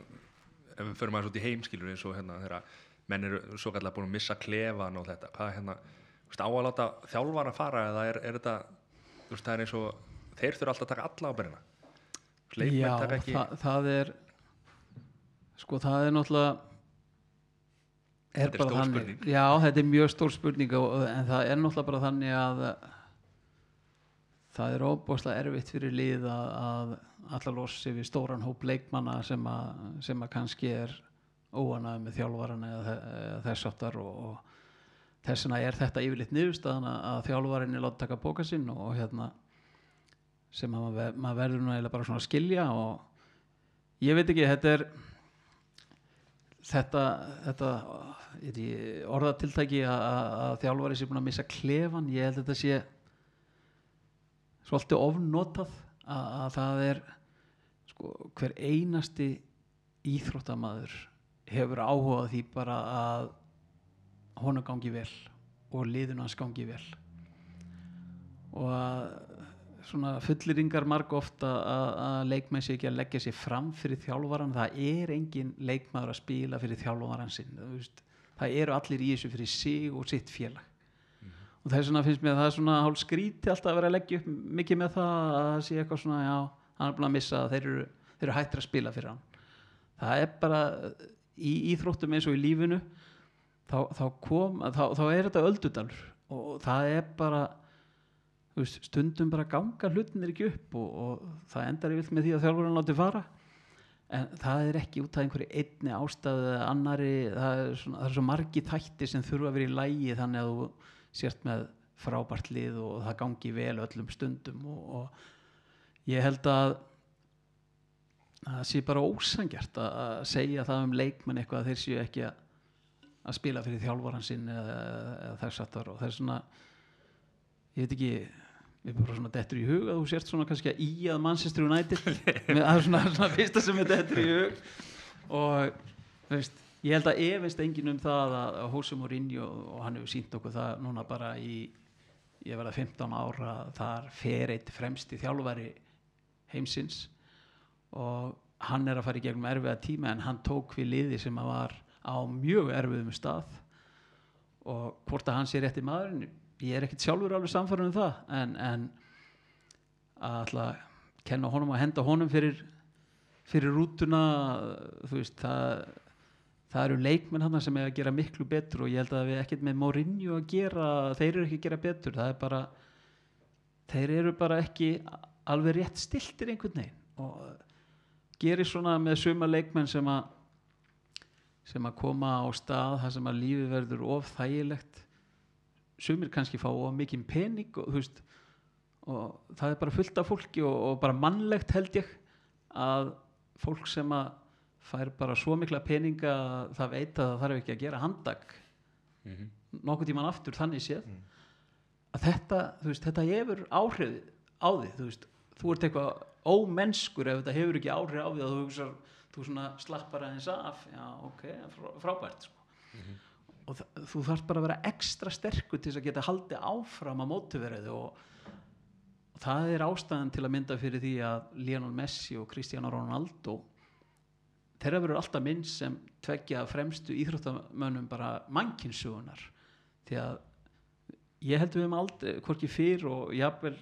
ef við förum aðeins út í heimskilur eins og hérna þegar menn eru svo kallar búin að missa klefan og þetta, hvað hérna, þú veist, á að láta þjálfar að fara eða er, er þetta, þú veist, það er eins og, þeir þurfa alltaf að taka alla ábyrgina. Já, ekki, það, það er sko það er náttúrulega er Þetta er stór spurning. Já, þetta er mjög stór spurning og, en það er náttúrulega bara þannig að það er óbúslega erfitt fyrir lið að, allar lossi við stóran hóp leikmanna sem að, sem að kannski er óanað með þjálfaran eða, þe- eða þess áttar og, og þess vegna er þetta yfirleitt niðurstaðan að, að þjálfarin er látt taka bóka sinn og, og hérna sem að maður, ver- maður verður nú eiginlega bara svona að skilja og ég veit ekki, þetta er þetta, þetta orðatiltæki að þjálfari sé búin að missa klefan ég held að þetta sé svolítið ofnotað að, að það er sko, hver einasti íþróttamaður hefur áhugað því bara að honum gangi vel og liðinu hans gangi vel. Og að svona fulleringar marg ofta að, leikmenn sé ekki að leggja sér fram fyrir þjálfaran, það er engin leikmaður að spila fyrir þjálfaran sinn það eru allir í þessu fyrir sig og sitt félag og þess vegna finnst mér að það er svona hálf skríti alltaf að vera að leggja upp mikið með það að það sé eitthvað svona, já, hann er búin að missa þeir eru, þeir eru hættir að spila fyrir hann. Það er bara í íþróttum eins og í lífinu þá, þá kom, þá, þá er þetta öldudalur og það er bara veist, stundum bara ganga hlutinir ekki upp og, og það endar yfir með því að þjálfurinn láti fara. En það er ekki út af einhverju einni ástæðu eða annari, það er, svona, það er svo margi þætti sem þurfa að vera í lægi þannig að þú sért með frábært lið og það gangi vel öllum stundum og, og ég held að að það sé bara ósangjart að, segja það um leikmenn eitthvað að þeir séu ekki að, að spila fyrir þjálfaran sinn eða, eða þess aftar og það er svona ég veit ekki við bara svona dettur í hug að þú sért svona kannski að í að Manchester United. Það er svona, fyrsta sem er dettur í hug. Og þú veist ég held að efist enginn um það að, að Jose Mourinho og hann hefur sínt okkur það núna bara í ég verða 15 ára þar fer eitt fremsti þjálfari heimsins. Og hann er að fara í gegnum erfiða tíma en hann tók við liði sem að var á mjög erfiðum stað. Og hvort að hann sé rétti maðurinn ég er ekkit sjálfur alveg samfærum um það en, en að að kenna honum að henda honum fyrir fyrir rútuna þú veist það það eru leikmenn hann sem er að gera miklu betur og ég held að við ekkert með Mourinho að gera þeir eru ekki að gera betur. Það er bara þeir eru bara ekki alveg rétt stiltir einhvern veginn og gerir svona með suma leikmenn sem að sem að koma á stað þar sem að lífið verður of þægilegt. Sumir kannski fá of mikið pening og veist og það er bara fullt af fólki og, og bara mannlegt held ég að fólk sem að fær bara svo mikla peninga að það veit að það þarf ekki að gera handag Mhm. nokkuð tíman aftur þannig séð. Að þetta, þú veist, þetta hefur áhrif á því, þú veist. Þú ert eitthvað ómennskur ef þetta hefur ekki áhrif á því að þú hugsar þú svona slappar aðeins af. Já, ok, frá- frábært sko. og þa- þú þarf bara að vera ekstra sterkur til að geta haldið áfram að mótuverið og, og það er ástæðan til að mynda fyrir því að Lionel Messi og Cristiano Ronaldo þeirra verður alltaf minn sem tveggja fremstu íþróttamönnum bara mannkynnsugunar því að ég held við um aldrei hvorki fyrr og jafnvel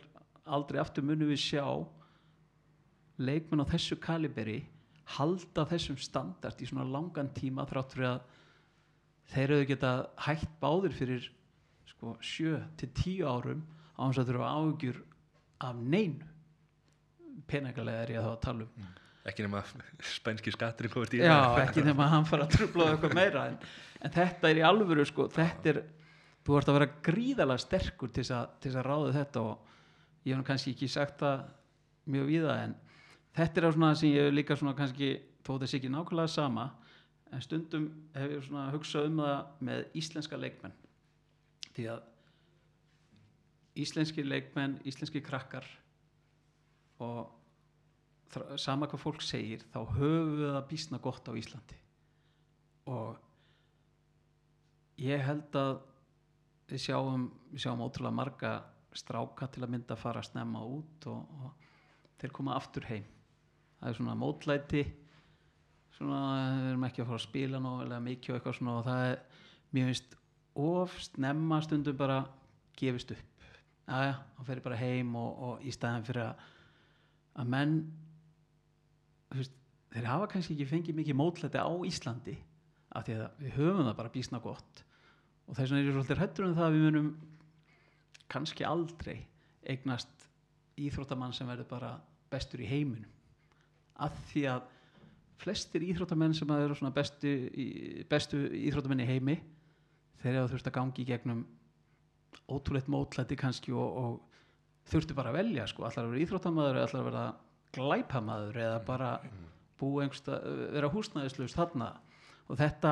aldrei aftur munum við sjá leikmenn á þessu kaliberi halda þessum standart í svona langan tíma þrátt fyrir að þeir eru geta hægt báðir fyrir sko 7 til 10 árum á þess að þurfa áhugjur af neinu. Peningalega er ég þá að tala um ekki nema spænski skattur í COVID Já, ekki nema að hann fara að trubla á eitthvað meira en, en þetta er í alvöru sko, þetta er, þú ert að vera gríðalega sterkur til þess að, ráða þetta og ég hef kannski ekki sagt það mjög víða en þetta er svona sem ég hef líka svona kannski þó þess ekki nákvæmlega sama en stundum hef ég svona hugsað um það með íslenska leikmenn. Því að íslenski leikmenn, íslenski krakkar og sama hvað fólk segir þá höfum við það býsna gott á Íslandi. Og ég held að við sjáum, við sjáum ótrúlega marga stráka til að mynda að fara að snemma út og, og þeir koma aftur heim. Það er svona mótlæti svona, við erum ekki að fara að spila nú eða mikið og eitthvað svona og það er mér finnst of snemma stundum bara gefist upp. Aðja, hann fer bara heim og, og í staðan fyrir að að menn veist, þeir hafa kannski ekki fengið mikið mótlæti á Íslandi af því að við höfum það bara bísna gott. Og þess vegna er ég svolítið hrættur um það að við munum kannski aldrei eignast íþróttamann sem verður bara bestur í heiminum. Af því að flestir íþróttamenn sem eru svona bestu, bestu íþróttamenn í heimi þeir eru þurft að gangi í gegnum ótrúleitt mótlæti kannski og, og þurftu bara að velja sko, allar að vera íþróttamaður eða allar að vera glæpamaður eða bara búa einhversta, vera húsnæðislaust þarna. Og þetta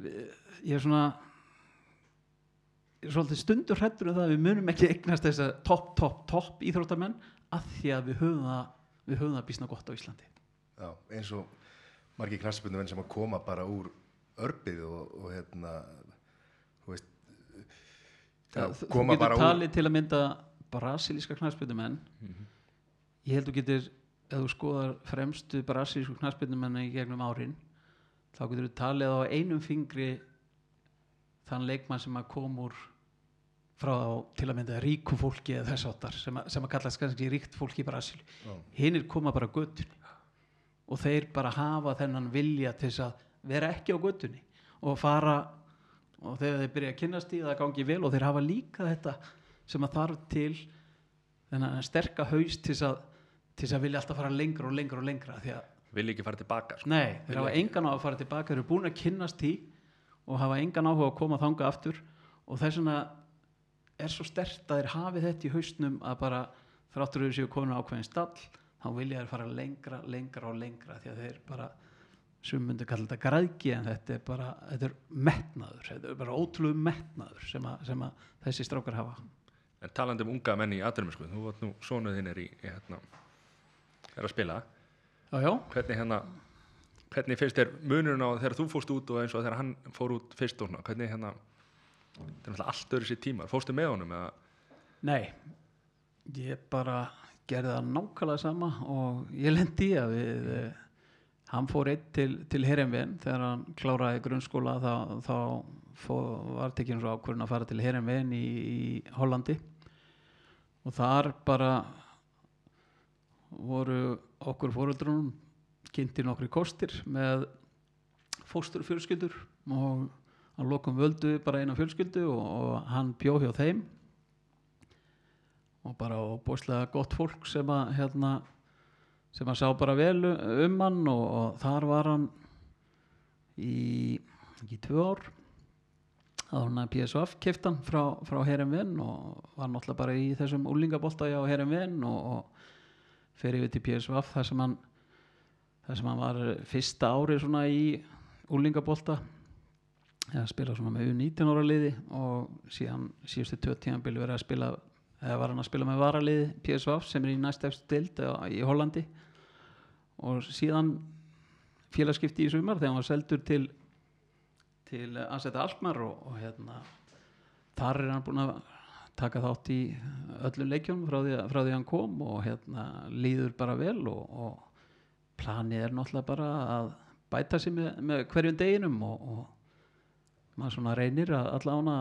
ég er svona ég er svolítið stundur hrættur um það að við munum ekki eignast þess að topp, topp, topp íþróttamenn að því að við höfum það við höfum það bísna gott á Íslandi. Já, eins og margir knarsbundumenn sem að koma bara úr örbið og, og hérna þú veist já, Það- þú getur bara úr talið til að mynda brasilíska knarspyndumenn ég held þú getur ef þú skoðar fremstu brasilísku knarspyndumenn í gegnum árin þá getur þú talið á einum fingri þann leikmann sem að kom úr frá til að mynda ríku fólki eða þess áttar sem, að- sem að kallast kannski ríkt fólki í Brasil Já. hinnir koma bara göttunni og þeir bara hafa þennan vilja til þess að vera ekki á göttunni og fara og þegar þeir byrja að kynnast í það gangi vel og þeir hafa líka þetta sem að þarf til þennan sterka haus til þess að, til þess að vilja alltaf fara lengra og lengra og lengra því að vil ekki fara tilbaka sko. Nei, þeir hafa engan á að fara tilbaka þeir eru búin að kynnast því og hafa engan áhuga að koma þanga aftur og þess vegna er svo stert að þeir hafi þetta í haustnum að bara þráttur við séu komin ákveðin stall þá vilja þeir fara lengra, lengra og lengra því að þeir bara sem myndi kalla þetta græðgi en þetta er bara þetta er metnaður, þetta er bara ótrúlega metnaður sem að, sem að þessi strákar hafa en talandi um unga menn í atvinnum sko. þú vart nú sonuð þinn er í, í hérna, er að spila. Já, já, hvernig hérna hvernig finnst þér munurinn á þegar þú fórst út og eins og þegar hann fór út fyrst og svona, hvernig hérna þetta er náttúrulega allt öðru sér tímar, fórstu með honum eða, Nei, ég bara gerði það nákvæmlega sama og ég lendi að við hann fór einn til, til Herenvin þegar hann kláraði grunnskóla þá, þá fór, var tekinn svo ákvörðin að fara til Herenvin í, í Hollandi. Og þar bara voru okkur fóruldrunum kynntir nokkri kostir með fósturfjölskyldur og að lokum völdu bara eina fjölskyldu og, og hann bjó hjá þeim. Og bara bóðslega gott fólk sem að hérna, sem að sá bara vel um hann og, og þar var hann í, í tvö ár. Þá hann að PSVF keftan frá, frá Herrenvinn og var náttúrulega bara í þessum úlingabolta á Herrenvinn og, og fer yfir til PSVF þar sem hann þar sem hann var fyrsta ári svona í úlingabolta eða spila svona með U19 ára liði og síðan síðustu tvö tíðanbili verið að spila eða var hann að spila með varaliði PSV sem er í næst eftir dild í Hollandi. Og síðan félagskipti í sumar þegar hann var seldur til til Ansetta Alkmaar og, og hérna þar er hann búinn að taka þátt í öllum leikjum frá því, frá því hann kom og hérna líður bara vel og, og planið er náttúrulega bara að bæta sig með, með hverjum deginum og, og maður svona reynir að allavega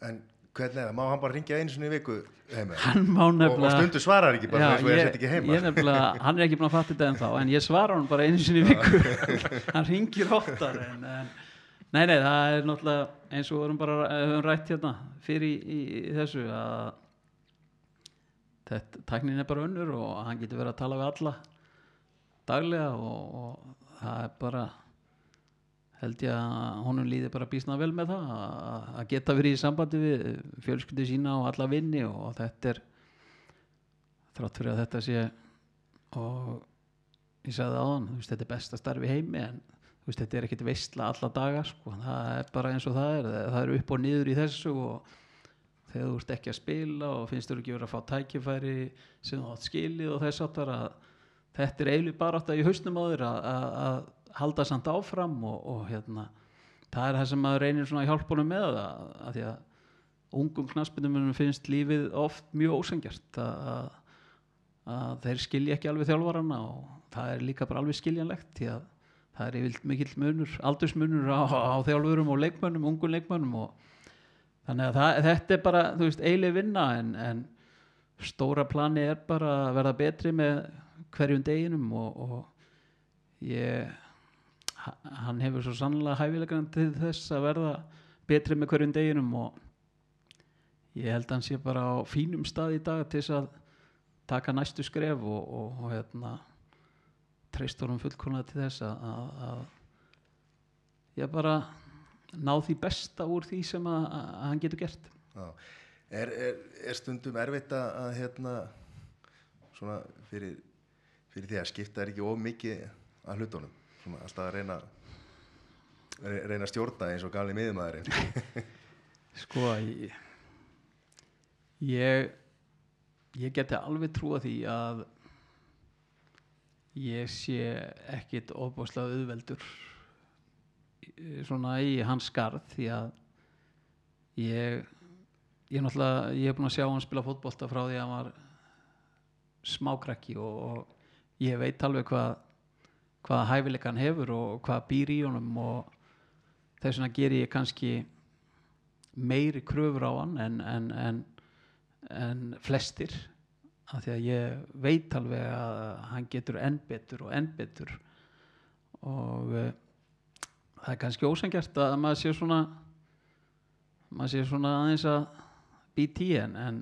En hvernig er það, má hann bara ringja einu sinni í viku heima? Hann má og, og nefnilega stundu svarar ekki bara eins og ég ég, sett ekki heima. ég nefnilega, hann er ekki búin að fatta þetta ennþá en ég svara hann bara einu sinni í viku. Hann ringir oftar en, en, nei, nei, það er náttúrulega eins og við vorum bara höfum rætt hérna fyrir í, í, í þessu að þetta, tæknin er bara önnur og hann getur verið að tala við alla daglega og, og það er bara held ég að honum líði bara býsna vel með það að, að geta verið í sambandi við fjölskyldu sína og alla vinni og þetta er þrátt fyrir að þetta sé og ég sagði áðan, þú veist, þetta er besta starfi heimi en veist, þetta er ekkit veistla alla daga sko, það er bara eins og það er. Það er upp og niður í þessu og þegar þú ert ekki að spila og finnst þú ekki verið að fá tækifæri sem þú átt skilið og þess áttar að þetta er eiginlega bara átt að í hausnum á þér að, að, að halda samt áfram og, og hérna það er það sem maður reynir svona að hjálpa honum með það að því að ungum knaspinum finnst lífið oft mjög ósengjart að, að, að þeir skilja ekki alveg þjálfarana og það er líka bara alveg skiljanlegt því að það er yfirlt mikill munur, aldursmunur á, á þjálfurum og leikmönnum, ungum leikmönnum og þannig að það, þetta er bara, þú veist, eiginlega vinna en, en stóra plani er bara að verða betri með hverjum deginum og, og ég ha- hann hefur svo sannlega hæfilegan til þess að verða betri með hverjum deginum og ég held að hann sé bara á fínum stað í dag til þess að taka næstu skref og, og, og hérna treyst honum fullkomlega til þess að, að, að ég bara ná því besta úr því sem að, að hann getur gert. Já. Er, er, er stundum erfitt að, að hérna svona fyrir, fyrir því að skipta er ekki of mikið að hlutunum? Svona alltaf að reyna re- reyna að stjórna eins og gamli miðumæðurinn sko ég ég, ég geti alveg trúa því að ég sé ekkit ofbáslega auðveldur í- svona í hans skarð því að ég ég ég hef búin að sjá hann spila fótbolta frá því að hann var smákrakki og, og ég veit alveg hvað hvaða hæfileika hann hefur og hvað býr í honum og þess vegna ger ég kannski meiri kröfur á hann en, en, en, en flestir af því að ég veit alveg að hann getur enn betur og enn betur. Og uh, það er kannski ósengjart að maður sé svona maður sé svona aðeins að býta í en, en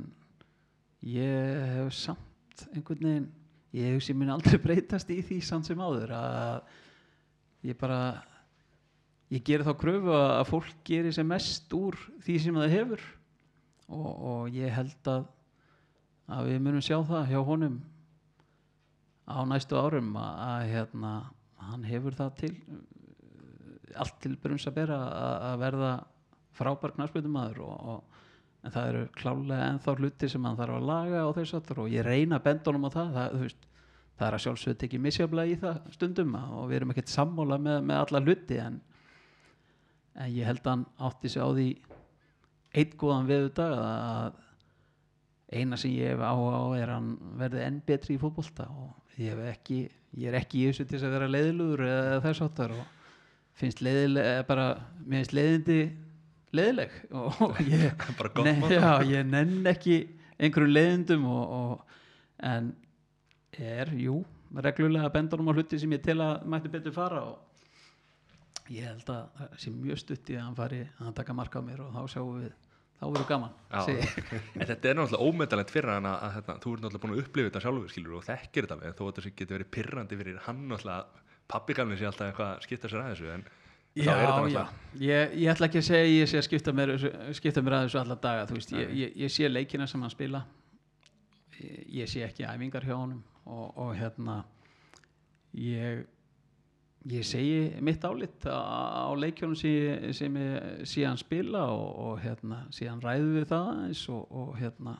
ég hef samt einhvern veginn ég hef sem minn aldrei breytast í því samt sem áður að ég bara ég geri þá kröfu að fólk geri sem mest úr því sem það hefur. Og, og ég held að að við munum sjá það hjá honum á næstu árum að, að hérna, hann hefur það til allt til brunns að bera að, að verða frábær og, en það eru klálega ennþá hluti sem hann þarf að laga og þess aftur og ég reyna honum á það það, veist, það er að sjálfsögðu tekið misjaflega í það stundum og við erum ekkert sammála með, með alla hluti en, en ég held að hann átti sig á því einn góðan veðudag að eina sem ég hef áhuga á er hann verði enn betri í fótbolta og ég ekki ég er ekki í þessu til að vera leiðilugur eða þess áttar og finnst leiðileg bara, mér finnst leiðindi leiðileg og ég motto. já, ég nenn ekki einhverjum leiðindum og, og, en er, jú, reglulega bendunum á hluti sem ég tel að mætti betur fara og ég held að það sé mjög stutt í að hann fari að hann taka marka á mér og þá sjáum við þá verður gaman. En þetta er náttúrulega ómetalegt fyrir hann að, hérna, þú ert náttúrulega búin að upplifa þetta sjálfur skilur og þekkir þetta alveg þó að þetta getur verið pirrandi fyrir hann náttúrulega pappi gamli sé alltaf eitthvað að skipta sér að þessu en þá Já, er þetta já, ég, ég ætla ekki að segja ég sé að skipta mér, skipta mér að þessu alla daga, veist, ég, ég, ég sé leikina sem hann spila. Ég sé ekki æfingar hjá honum og, og hérna ég ég segi mitt álit á, leikjónum sem, sem ég sé hann spila og, og hérna síðan ræðu við það eins og, og hérna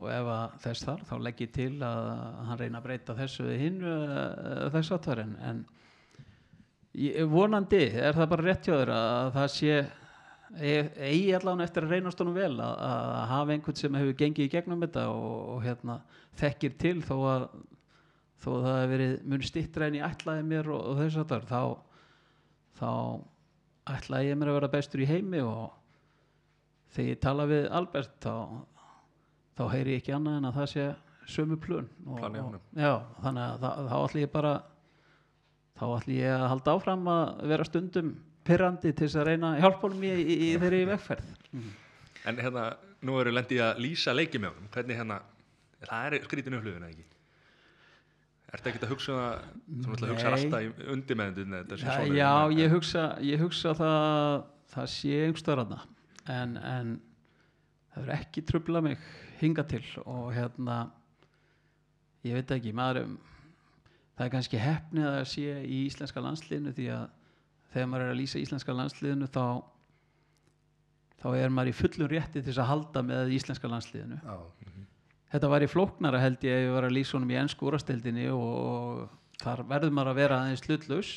og ef þess þar þá legg ég til að hann reyna að breyta þessu við hinn þess áttar en, ég, vonandi er það bara rétt hjá þér að það sé e- eigi allan eftir að reynast honum vel að, að hafa einhvern sem hefur gengið í gegnum þetta og hérna þekkir til þó að þó að það hefur verið mun stittra en ég ætlaði mér og, og þess að þá þá ætlaði ég mér að vera bestur í heimi og þegar ég tala við Albert þá, þá heyri ég ekki annað en að það sé sömu plön og, og, já, þannig að þá, þá ætli ég bara þá ætli ég að halda áfram að vera stundum pyrrandi til þess að reyna honum í, í, í þeirri vegferð. En hérna, nú eru lendið að lýsa leikið með honum, hvernig hérna, það er skrítin upplifun eða ekki? Ertu ekkert að hugsa það, þú náttúrulega hugsa alltaf þetta sé Já, ég hugsa, ég hugsa það það sé einhverstaðarna en, en það er ekki trubla mig hinga til og hérna ég veit ekki, maður er- það er kannski hefni að sé í íslenska landsliðinu því að þegar maður er að lýsa íslenska landsliðinu þá þá er maður í fullum rétti til þess að halda með íslenska landsliðinu. Já, þetta var í flóknara held ég ef ég var að lýsa honum í ennsku úrastildinni og þar verður maður að vera aðeins hlutlaus.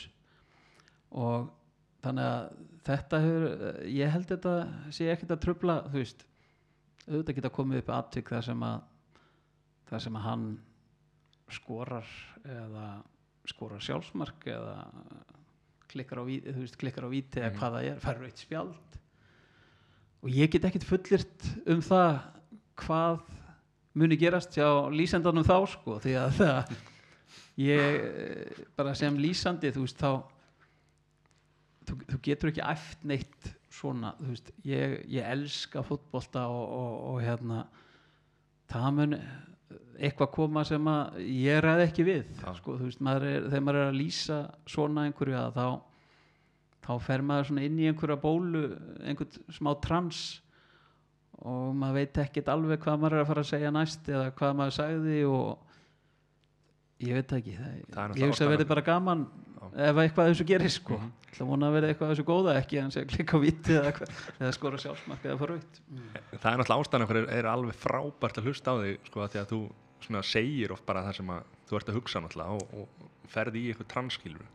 Og þannig að þetta hefur, ég held þetta sé ekkert að trubla, þú veist auðvitað geta komið upp atvik þar sem að þar sem að hann skorar eða skorar sjálfsmark eða klikkar á, ví- þú veist, klikkar á víti eða hvað það er, færur eitt spjald. Og ég get ekkert fullirt um það hvað muni gerast hjá lýsendanum þá sko því að það ég eh, bara sem lýsandi þú veist þá þú, þú getur ekki æft neitt svona þú veist ég, ég elska fótbolta og, og, og hérna það mun eitthvað koma sem að ég ræði ekki við Já. sko, þú veist, maður er, þegar maður er að lýsa svona einhverju að þá þá fer maður svona inn í einhverja bólu einhvern smá trans og maður veit ekkert alveg hvað maður er að fara að segja næst eða hvað maður sagði og ég veit ekki. Það, Það er ég hugsa að verði bara gaman ef eitthvað þessu gerist sko. Mm. -hmm. vona að verði eitthvað þessu góða ekki sé að klikka á viti eða, eitthvað, eða skora sjálfsmark eða fara raut Það er náttúrulega ástæðan okkur er alveg frábært að hlusta á þig sko að því að þú segir oft bara það sem að þú ert að hugsa náttúrulega og, og ferði í eitthvað transkilur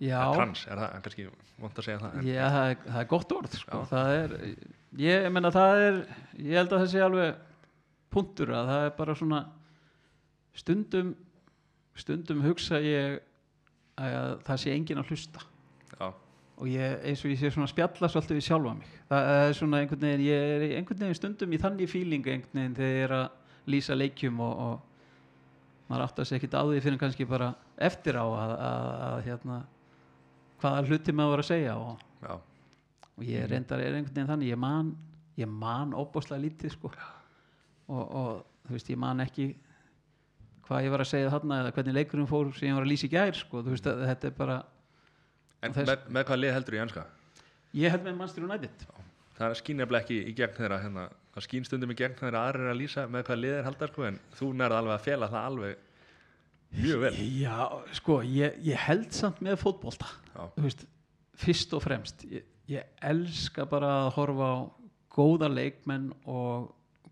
já, trans, er það kannski vant að segja það en, já það, er, það er gott orð sko. Það er ég, menna það er ég held að það sé alveg punktur að það er bara svona stundum stundum hugsa ég að það sé enginn að hlusta. Já, og ég, eins og ég sé svona að spjalla svolítið við sjálfa mig. Það er svona einhvern veginn ég er einhvern veginn stundum í þannig fíling einhvern veginn þegar ég er að lýsa leikjum og, og maður átt að segja ekkert á því fyrir kannski bara eftir á að, að, að hérna hvaða hluti maður að segja og, já, og ég reyndar er einhvern veginn þannig ég man, ég man óbúslega lítið sko. Og, og þú veist ég man ekki hvað ég var að segja þarna eða hvernig leikurinn fór sem ég var að lýsa í gær sko. Þú veist að þetta er bara en þess- með, með hvað lið heldur í enska? ég held með Manchester United. Það skýn nefnilega ekki í gegn þeirra hérna, það skýn stundum í gegn þeirra aðrir að lýsa með hvað lið er haldar sko, en þú nærði alveg að fela það alveg mjög vel. Já, sko, ég, ég held samt með fótbolta. Veist, fyrst og fremst ég, ég elska bara að horfa á góða leikmenn og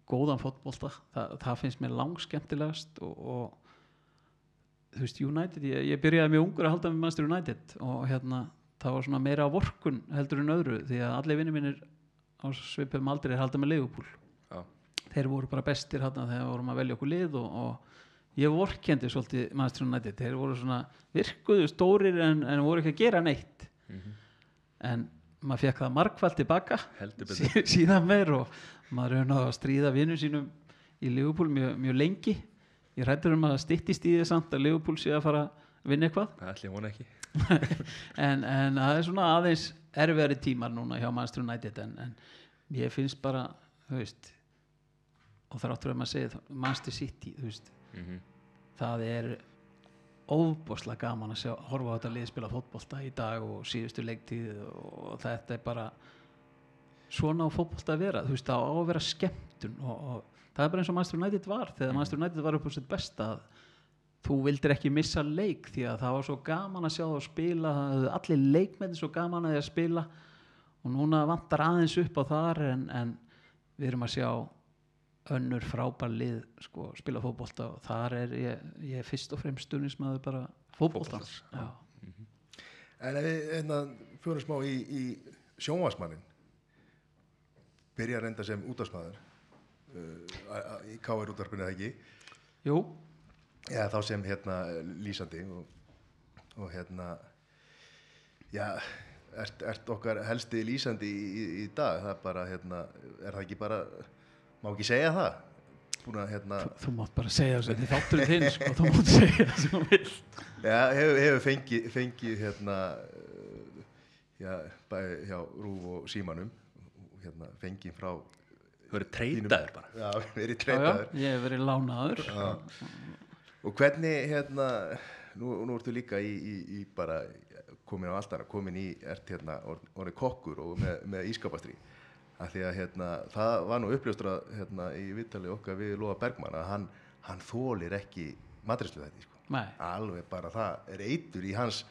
góðan fótbolta Þa, það finnst mér langskemmtilegast og, og þú veist, United ég, ég byrjaði mjög ungur að halda með Manchester United og hérna, það var svona meira á vorkun heldur en öðru, því að allir vinnir mínir á svipum aldrei halda með Liverpool Já. þeir voru bara bestir hérna þegar vorum að velja okkur lið og, og ég vorkendi svolítið Manchester United þeir voru svona virkuðu stórir en, en voru ekki að gera neitt Mhm. en maður fekk það margfald tilbaka. Sí, síðan meir og maður hefur náða að stríða vinnum sínum í Liverpool mjög, mjög lengi. Ég rættur um að styttist í því samt að Liverpool sé að fara að vinna eitthvað. Það ég vona ekki. En, en það er svona aðeins erfiðari tímar núna hjá Manchester United en, en ég finnst bara veist og þráttur að maður segja Manchester City veist, mm það er óbúslega gaman að sjá, horfa á þetta lið spila fótbolta í dag og síðustu leiktíð og þetta er bara svona á fótbolta að vera. Þú veist það á að vera skemmtun og, og það er bara eins og Manchester United var. Þegar Manchester United var upp á sitt besta að þú vildir ekki missa leik því að það var svo gaman að sjá það spila það höfðu allir leikmenn svo gaman að því að spila og núna vantar aðeins upp á þar en, en við erum að sjá önnur frábær lið sko, spila fótbolta og þar er ég, ég er fyrst og fremst stuðnismæður bara fótboltans. Fótboltans, Já. En ef við hérna, fyrir smá í, í sjónvarsmannin byrja að reynda sem útvarsmaður uh, í KR útvarpinu eða ekki? Jú, eða þá sem hérna lýsandi og, og hérna já, ert, ert okkar helsti lýsandi í, í, í dag, það er bara, hérna, er það ekki bara, má ekki segja það? Búin að, hérna, Þú mátt bara segja þessu, þetta er þátturinn þinn, sko, þú mátt segja það sem þú vill. já, hefur, hefur fengið, fengið, hérna, já, bæði hjá Rúf og Símanum, hérna, fengið frá, Þú verður treytaður bara. já, verið Já, já, treytaður. ég hef verið lánaður. Og hvernig, hérna, nú, nú ertu líka í, í, í bara komin á alltaf, komin í, ert hérna, or- orðið kokkur og með, með ískapastrí. Af því að hérna, það var nú uppljóstra hérna, í viðtali okkar við Lóa Bergmann að hann, hann þólir ekki matrislu þetta, sko. Nei, Alveg bara það er eitur í hans,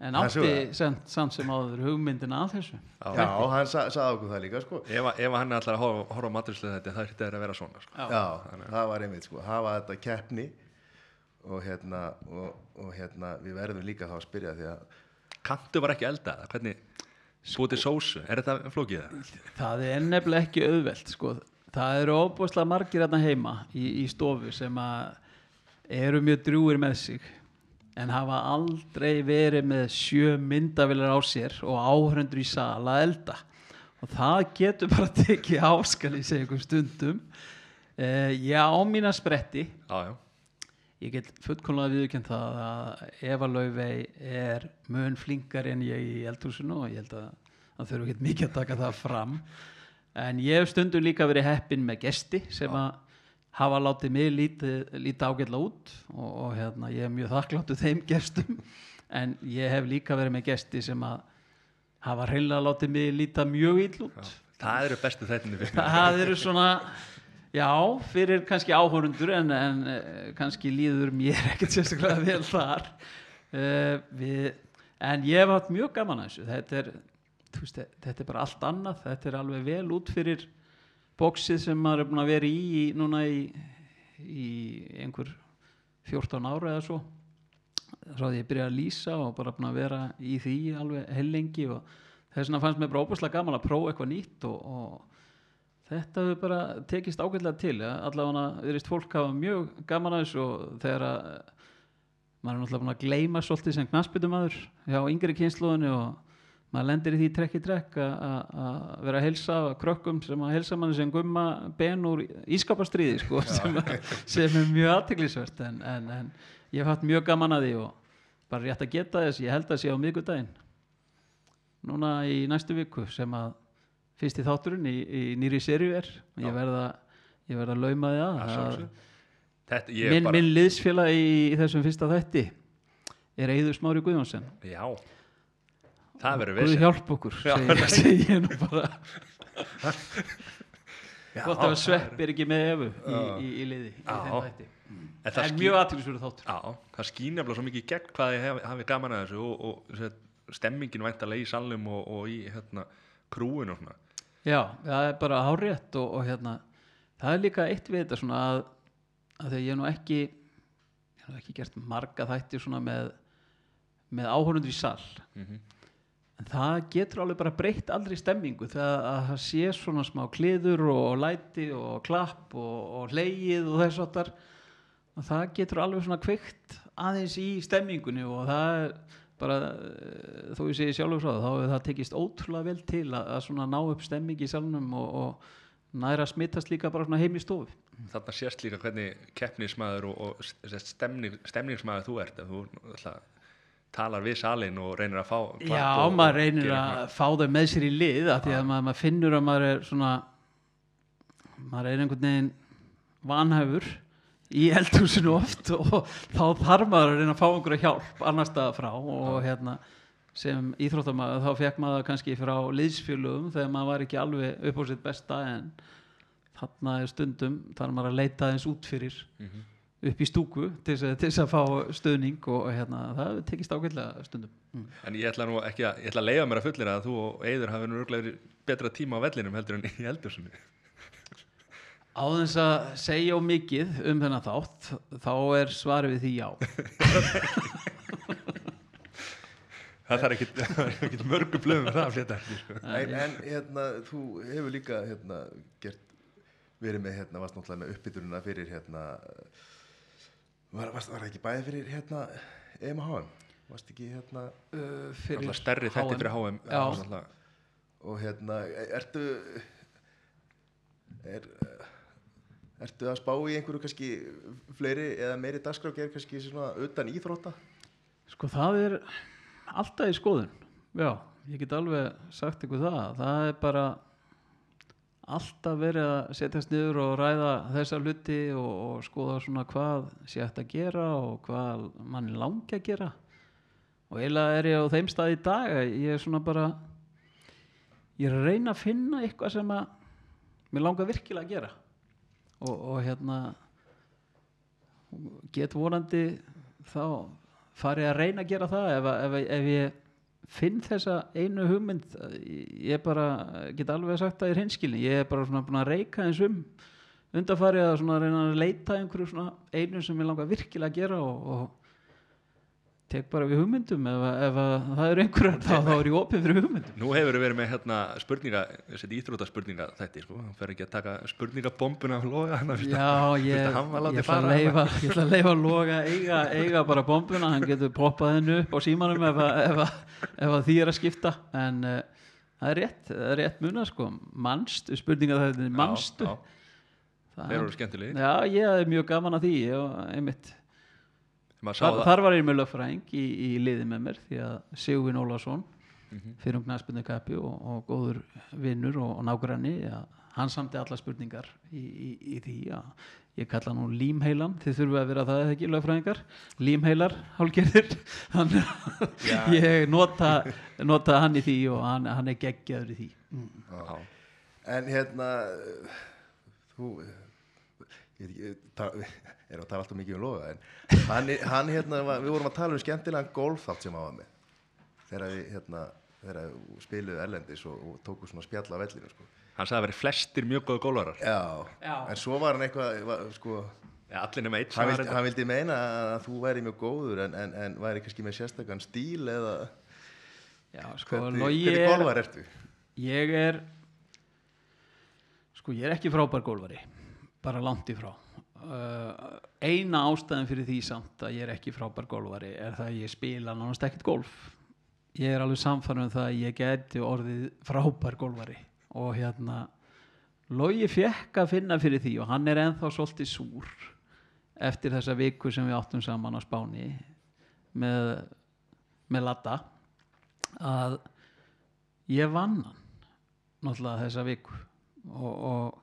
en Hann átti það. samt, samt sem áður hugmyndina að þessu. já, hann sa, sagði okkur það líka, sko. Ef, að- ef að hann er alltaf að horfa, horfa á maturslu þetta, það hlýtti að vera svona. Sko. Já, það var einmitt, sko, hafa þetta keppni og hérna, og, og hérna, við verðum líka þá að spyrja því að Kantu var ekki elda það, hvernig til sósu, er þetta flókið það? Það er nefnilega ekki auðvelt sko. Það eru óbúslega margir hérna heima í, í stofu sem að eru mjög drúir með sig en hafa aldrei verið með sjö myndavilar á sér og áhrendur í sal að elda. Og það getur bara tekið áskal í sig einhver stundum. Uh, ég á mína spretti. Já, já, ég get fullkomlega viðurkennt það að Eva Laufey er mun flinkar en ég í eldhúsinu og ég held að það þurfa ekki mikið að taka það fram. En ég hef stundum líka verið heppinn með gesti sem að hafa látið mig lítið, lítið ágætla út og, og hérna, ég er mjög þakkláttu þeim gestum. En ég hef líka verið með gesti sem að hafa hreinlega látið mig lítið mjög ill út. Það eru bestu þættinu það eru svona já, fyrir kannski áhórundur en, en eh, kannski líður mér ekkert sérstaklega vel þar. Uh, við, en ég hef haft mjög gaman að þessu. Þetta er, veist, þetta er bara allt annað. Þetta er alveg vel út fyrir bóksið sem maður er búin að vera í, núna í, í einhver 14 ára eða svo. Svo að ég byrjaði að lýsa og bara búin að vera í því alveg heilengi og þess vegna fannst mér bara óbúslega gaman að prófa eitthvað nýtt og, og þetta hefur bara tekist ágætlega til ja. allavega verist fólk hafa mjög gaman að þessu og þegar að maður er náttúrulega búin að gleyma svolítið sem knassbyttumæður hjá yngri kynsluðinu og maður lendir í því trekk í trekk að- vera að helsa krökkum sem að helsa manni sem gumma ben úr ískapastriði sko, sem, sem er mjög aðteglisvert en, en, en ég hef haft mjög gaman að því og bara rétt að geta þess ég held að sé á miðgudaginn núna í næstu viku sem að fyrsti þátturinn í, í nýri serju er. Ég verða ég verða að lauma því að, Að að. Þetta, minn, bara, minn liðsfélag í, í þessum fyrsta þætti er Eiður Smári Guðjónsson. Já, það verður Guð vissi. hjálp okkur Já. segi, segi ég nú bara. Gott að svepp er ekki með Evu í, í, í liði í þeim þætti. En það skýr- mjög aðtilsverðu þáttur. Já, það skýn nefnilega svo mikið gegn hvað ég hafi gaman að þessu og, og set, stemmingin væntalega í salnum og, og í hérna, krúinu og svona. Já, það er bara hárétt og, og hérna, það er líka eitt við þetta svona að, að þegar ég hef nú ekki ég hef nú ekki gert marga þætti svona með með áhörundur í sal. Mm en það getur alveg bara breytt aldrei stemmingu þegar að það sé svona smá kliður og læti og klapp og, og hleyið og þess áttar og það getur alveg svona kveikt aðeins í stemmingunni og það er bara, eh, þó ég segi sjálfur það, þá hefur það tekist ótrúlega vel til að, að svona ná upp stemming í salnum og, og næra smittast líka bara svona heim í stofu. Þarna sést líka hvernig keppnismæður og, og stemning, stemningsmæður þú ert. Þú ætla, talar við salin og reynir að fá Já, maður reynir að fá þau með sér í lið af því að maður, maður finnur að maður er svona maður er einhvern veginn vanhæfur í eldhúsinu oft og þá þarf maður að reyna að fá einhverja hjálp annar staða frá og hérna sem íþróttamæður þá fekk maður kannski frá liðsfjölugum þegar maður var ekki alveg upp á sitt besta en þarna er stundum þarf maður að leita eins út fyrir Mhm. upp í stúku til þess að, til þess að fá stöðning og hérna það tekist ágætlega stundum mm. En ég ætla nú ekki að, ég ætla að leiða mér að fullir að þú og Eiður hafi nú örglega betra tíma á vellinum heldur en í eldursunni. Á þess að segja á mikið um þennan þátt, þá er svarið við því já. Það þarf ekkit, það þarf ekkit mörgu blöðum það að flétta ekki. Sko. En, en hérna, þú hefur líka hérna, gert, verið með, hérna, varst náttúrulega með uppbyturina fyrir, hérna, var, varst, var það ekki bæði fyrir, hérna, EMHM? varst ekki hérna uh, fyrir Alltaf stærri HM. fyrir HM Já. Náttúrulega- og hérna, ertu er ertu að spá í einhverju kannski fleiri eða meiri dagskrákjær kannski svona utan íþrótta? Sko það er alltaf í skoðun. Já, ég get alveg sagt ykkur það. Það er bara alltaf verið að setjast niður og ræða þessa hluti og, og skoða svona hvað sé hægt að gera og hvað manni langi að gera. Og eiginlega er ég á þeim stað í dag ég er svona bara ég er að reyna að finna eitthvað sem að mér langar virkilega að gera og, og hérna get vonandi þá farið að reyna að gera það. Ef, að- ef, ef ég finn þessa einu hugmynd ég bara get alveg sagt það í hinskilin ég er bara svona búin að reyka eins um undarfarið að reyna að leita að einhverju einu sem ég langar virkilega að gera og, og tek bara við hugmyndum ef, að- ef að það eru einhverjar þá, þá er ég opið fyrir hugmyndum. Nú hefur verið með hérna spurninga, íþróta spurninga þætti, sko, hann fer ekki að taka spurningabombuna af loga hann að Já, ég, að hann var látið ég, ætla að leifa, ég ætla að leifa loga eiga, eiga bara bombuna, hann getur poppað hennu upp á símanum ef, að- ef, að- ef að því er að skipta. En uh, það er rétt, það er rétt muna sko, mannstu, spurninga það er mannstu þeir er- eru skemmtilegir. Já, ég er mjög gaman að því. Og einmitt, þar, þar var ég með lögfræðing í, í liði með mér því að Sigurvin Ólafsson Mhm. fyrir um knæspindu kappi og, og góður vinnur og, og nágranni ja, hann samti alla spurningar í, í, í því að ég kalla nú límheilan. Þið þurfum að vera það eða ekki lögfræðingar? Límheilar hálgerðir þannig að ég nota, nota hann í því og hann, hann er geggjaður í því. Já. en hérna þú ég, veit ekki, ég, ta, er að tala alltaf mikið um loga en hann, hann hérna, var- við vorum að tala um skemmtilegan golfþátt sem hann var með þegar við hérna þegar við spiluðu erlendis og, og tóku svona spjall á vellinu sko. Hann sagði að veri flestir mjög góða gólarar já, Já. en svo var hann eitthvað var, sko, ja, Allir nema eitt hann, vildi, þetta. hann vildi meina að þú væri mjög góður en, en, en væri kannski með sérstakann stíl eða Já, sko, hvernig, er- golfar ertu Ég er sko ég er ekki frábær gólfari bara langt í frá uh, eina ástæðan fyrir því samt að ég er ekki frábær gólfari er það að ég spila nánast ekkert golf. Ég er alveg samfærum um það að ég geti orðið frábær gólfari og hérna Logi fekk að finna fyrir því og hann er ennþá svolítið súr eftir þessa viku sem við áttum saman á Spáni með, með Latta að ég vann hann náttúrulega þessa viku. Og, og,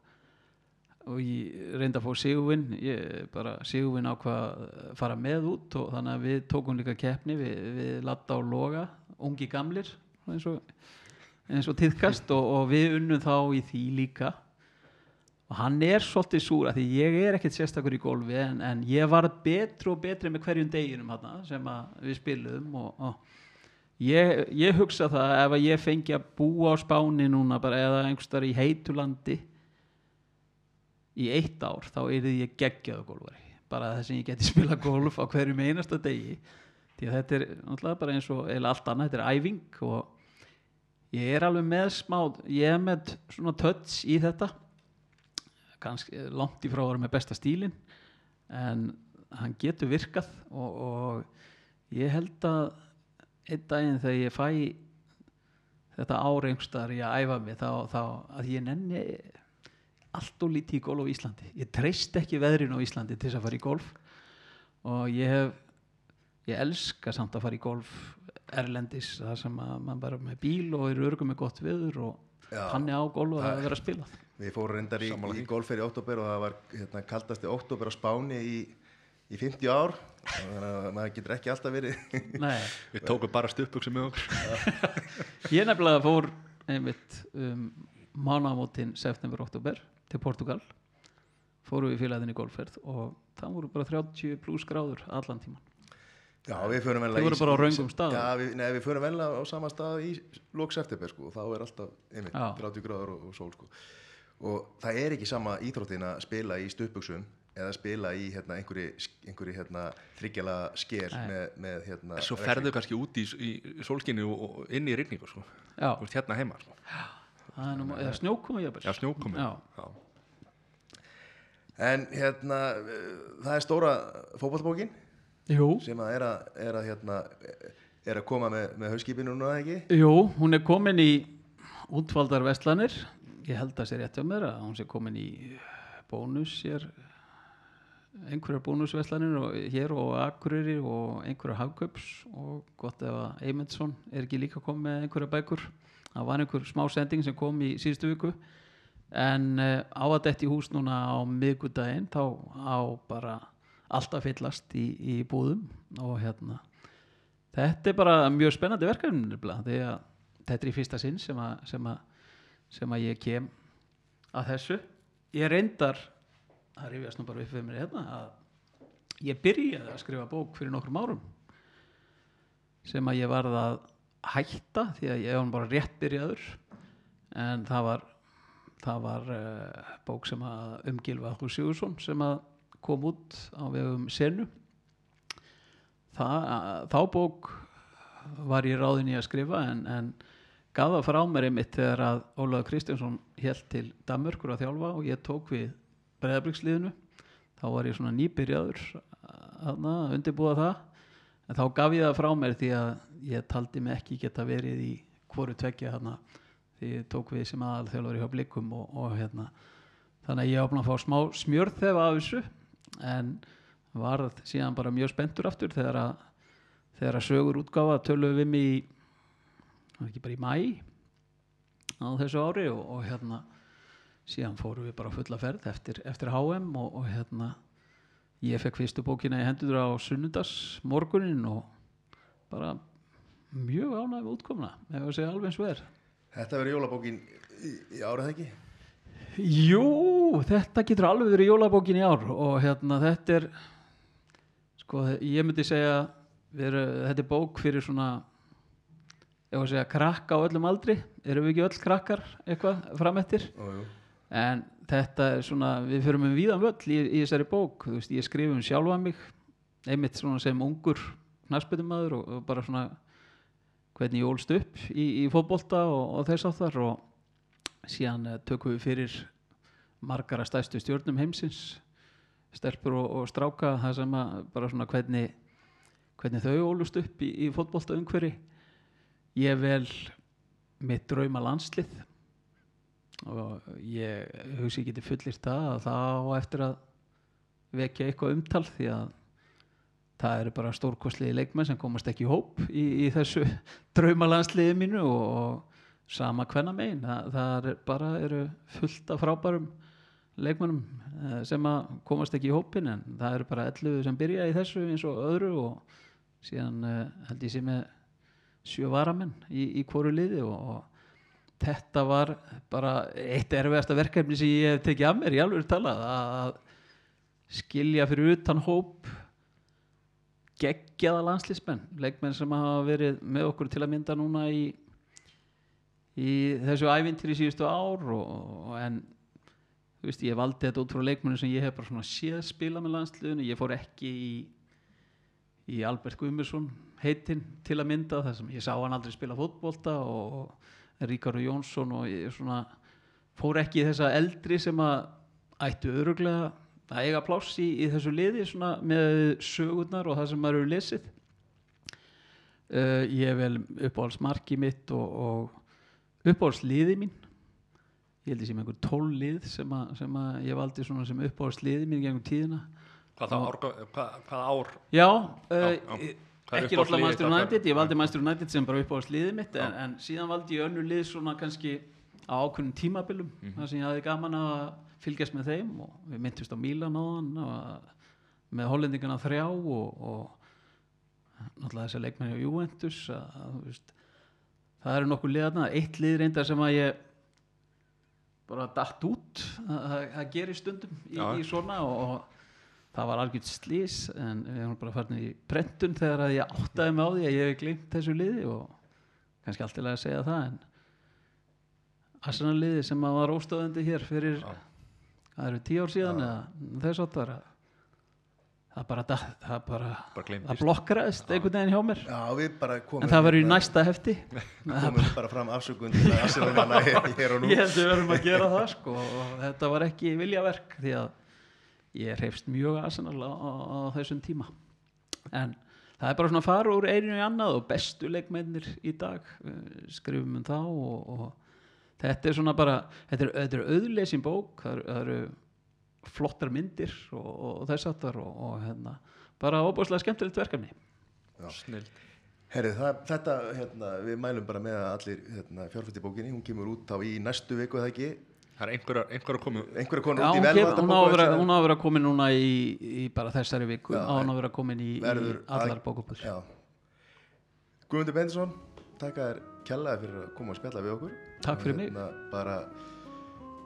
og ég reyndi að fá Sigurvin. Ég bara Sigurvin ákvað að fara með út og þannig að við tókum líka keppni. Við, við Latta og Loga ungi gamlir eins og, eins og tíðkast. Og, og við unnum þá í því líka. Og hann er svolítið súr að því ég er ekkert sérstakur í golfi en, en ég var betri og betri með hverjum deginum hana, sem við spiluðum. Og, og ég, ég hugsa það ef að ég fengi að búa á spáni núna bara eða einhverstaðar í heitulandi í eitt ár þá er ég geggjaðu golfari bara þess að ég geti spila golf á hverjum einasta degi. Því að þetta er náttúrulega bara eins og eða allt annað, þetta er æfing og ég er alveg með smá ég er með svona touch í þetta. Kannski langt í frá að vera með besta stílin en hann getur virkað og, og ég held að einn daginn þegar ég fæ þetta árengstar ég að æfa mig þá, þá að ég nenni allt og lítið í golf á Íslandi. Ég treyst ekki veðrin á Íslandi til þess að fara í golf. Og ég hef ég elska samt að fara í golf erlendis það sem að mann bara með bíl og er örgum með gott viður og Já, þannig á golf að það- vera að spila. Við fórum reyndar í, í því. golferi í oktober og það var hérna, kaldasti oktober á Spáni í, í 50 ár. Þannig að maður getur ekki alltaf verið Nei, Við tókum bara stuppbuxum með okkur. Ég nefnilega fór einmitt um, mánamótin september-oktober til Portugal fórum við félaginni í golfferð og það voru bara 30 pluss gráður allan tíman Já, við förum venlega Þið voru bara á röngum stað. Já, við, nei, við förum venlega á sama stað í lóks september sko, og þá er alltaf einmitt, Já. 30 gráður og, og sól sko. og það er ekki sama íþróttin að spila í stupuksum eða spila í hérna, einhverju, hérna, þryggjala sker með, með hérna, Svo ferðu kannski út í, í sólskinni og, og inn í rigningu sko. Já, hérna heima sko. það er nú, eða snjókomi. Já, snjókomi Já. En hérna, uh, það er stóra fótballbókin Jú, sem að er að, er að, hérna, er að koma með, með hauskipinu núna ekki? Jú, hún er komin í útvaldar vestlanir ég held að sé rétt hjá mér að hún sé komin í bónus hér einhverjar bónusvestlanir og, hér og Akureyri og einhverjar Hagköps og gott ef að Eymundsson er ekki líka komið með einhverjar bækur. Það var einhver smá sending sem kom í síðustu viku en uh, á að detti í hús núna á miðgudaginn þá á bara alltaf fyllast í, í búðum. Og hérna þetta er bara mjög spennandi verkefni að þetta er í fyrsta sinn sem að, sem að, sem að ég kem að þessu. Ég reyndar það rifjast nú bara við mér hérna að ég byrjaði að skrifa bók fyrir nokkrum árum sem að ég varð að hætta því að ég var bara rétt byrjaður. En það var það var uh, bók sem að umgilva Hús Sigursson sem að kom út á vegum senu. Það, þá bók var ég ráðin í að skrifa en, en gaf það frá mér einmitt þegar að Ólaður Kristjánsson held til Danmörkur að þjálfa og ég tók við breðabriksliðinu þá var ég svona nýbyrjaður að undirbúa það. En þá gaf ég það frá mér því að ég taldi mig ekki geta verið í hvoru tveggja hana því ég tók við sem aðal þjálfur hjá blikum og, og hérna þannig að ég áfna að fá smá smjörð þegar af þessu en varð síðan bara mjög spenntur aftur þegar að þegar að sögur útgáfa töluðum við mig í það var ekki bara í mæ á þessu ári og, og hérna síðan fórum við bara fulla ferð eftir, eftir HM og, og hérna ég fekk fyrstu bókina í hendur á sunnundas morgunin og bara mjög ánægum útkomna ef að segja alveg eins er Þetta verður jólabókin í, í árið ekki? Jú, þetta getur alveg verið jólabókin í ár og hérna þetta er sko ég myndi segja veru, þetta er bók fyrir svona ef að segja krakka á öllum aldri. Erum við ekki öll krakkar eitthvað framettir Ó, en þetta er svona við fyrir með víðan völl í, í þessari bók. Þú veist, ég skrif um sjálfa mig einmitt svona sem ungur knarspytumadur og, og bara svona hvernig ég ólst upp í, í fótbolta og, og þess áttar og síðan uh, tökum við fyrir margara stæstu stjórnum heimsins stelpur og, og stráka það sem að bara svona hvernig hvernig þau ólust upp í, í fótbolta umhverfi. Ég vel mitt drauma landslið og ég hugsi ekki til fullir það að það á eftir að vekja eitthvað umtal því að það eru bara stórkostliði leikmenn sem komast ekki í hóp í, í þessu draumalandsliði mínu og, sama hvenna megin. Það, það er bara eru fullt af frábærum leikmennum eh, sem að komast ekki í hópin en það eru bara 11 sem byrja í þessu eins og öðru og síðan uh, held ég sé með sjö varamenn í, í hvoru liði og, og þetta var bara eitt erfiðasta verkefni sem ég hef tekið af mér í alveg talað að skilja fyrir utan hóp geggjaða landslýsmenn leikmenn sem hafa verið með okkur til að mynda núna í í þessu ævintir í síðustu ár og, og en þú veist ég valdi þetta út frá leikmennu sem ég hef bara svona séð spila með landsliðinu. Ég fór ekki í í Albert Guðmursson heitinn til að mynda þar sem ég sá hann aldrei spila fótbolta og Ríkaru Jónsson og ég svona fór ekki í þessa eldri sem að ættu öruglega að eiga pláss í, í þessu liði svona með sögurnar og það sem maður eru lesið uh, ég er vel uppáhaldsmarki mitt og, og uppáhaldsliði mín ég held ég sem einhver tól lið sem, að, sem að ég valdi sem uppáhaldsliði mín gengum tíðina Hvað, það, ár, hvað, hvað ár? Já, Já, uh, já. Hvað er ekki Manchester okkar? United, ég valdi Manchester United sem bara upp á sliðið mitt en, Já. en síðan valdi ég önnu lið svona kannski á ákveðnum tímabilum Mhm. þar sem ég hafði gaman að fylgjast með þeim og við myndist á Mílan á hann og með hollendingana þrjá og, og náttúrulega þessi leikmenn hjá Juventus að, að, veist, það eru nokkuð liðarna eitt lið reyndar sem að ég bara datt út að- það gerir stundum í, í svona og, og það var algjörð slís en við erum bara farin í prentun þegar að ég áttaði mig á því að ég hef glimt þessu liði og kannski allt til að segja það en Arsenal liði sem að var óstöðandi hér fyrir Já. Það eru tíu ár síðan eða þess áttar það bara, datt- það bara Bara það blokkraðist einhvern veginn hjá mér. Já, við bara komum en það var í hérna- næsta hefti. komum bara fram afsökun til að afsökunana hér, og nú. Ég held við verðum að gera það sko og þetta var ekki viljaverk því að ég hreifst mjög Arsenal á, á, á þessum tíma. En það er bara svona að fara úr einu í annað og bestu leikmennir í dag uh, skrifum um þá og, og þetta er svona bara þetta er, þetta er auðleysin bók það eru, það eru flottar myndir og, og þess aftar og, og hérna, bara óbúslega skemmtilegt verkefni. Snill. Herri, það, þetta, hérna, við mælum bara með að allir hérna, fjárfætti bókinni, hún kemur út á í næstu viku eða ekki, Það er einhverja, einhverja komu einhverja konur Já, út í velvæta hún, á að vera, hún á að vera komin núna í, í bara þessari viku. Já, á hún að vera komin í, í verður allar að- bókabúr Já. Guðmundur Bendisson, takk að þér kjallaði fyrir að koma og spjalla við okkur. Takk fyrir mig. Hérna, bara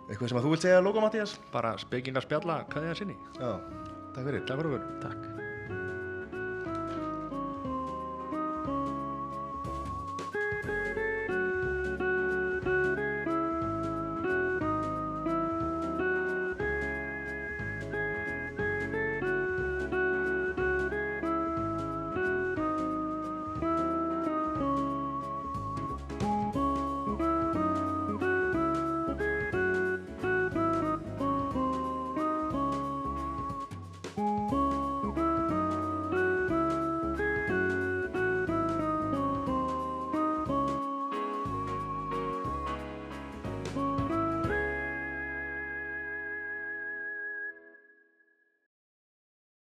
eitthvað sem að þú vilt segja að loka, Mattías? bara spekingar spjalla, hvað er það sinni? Já, takk fyrir. Takk fyrir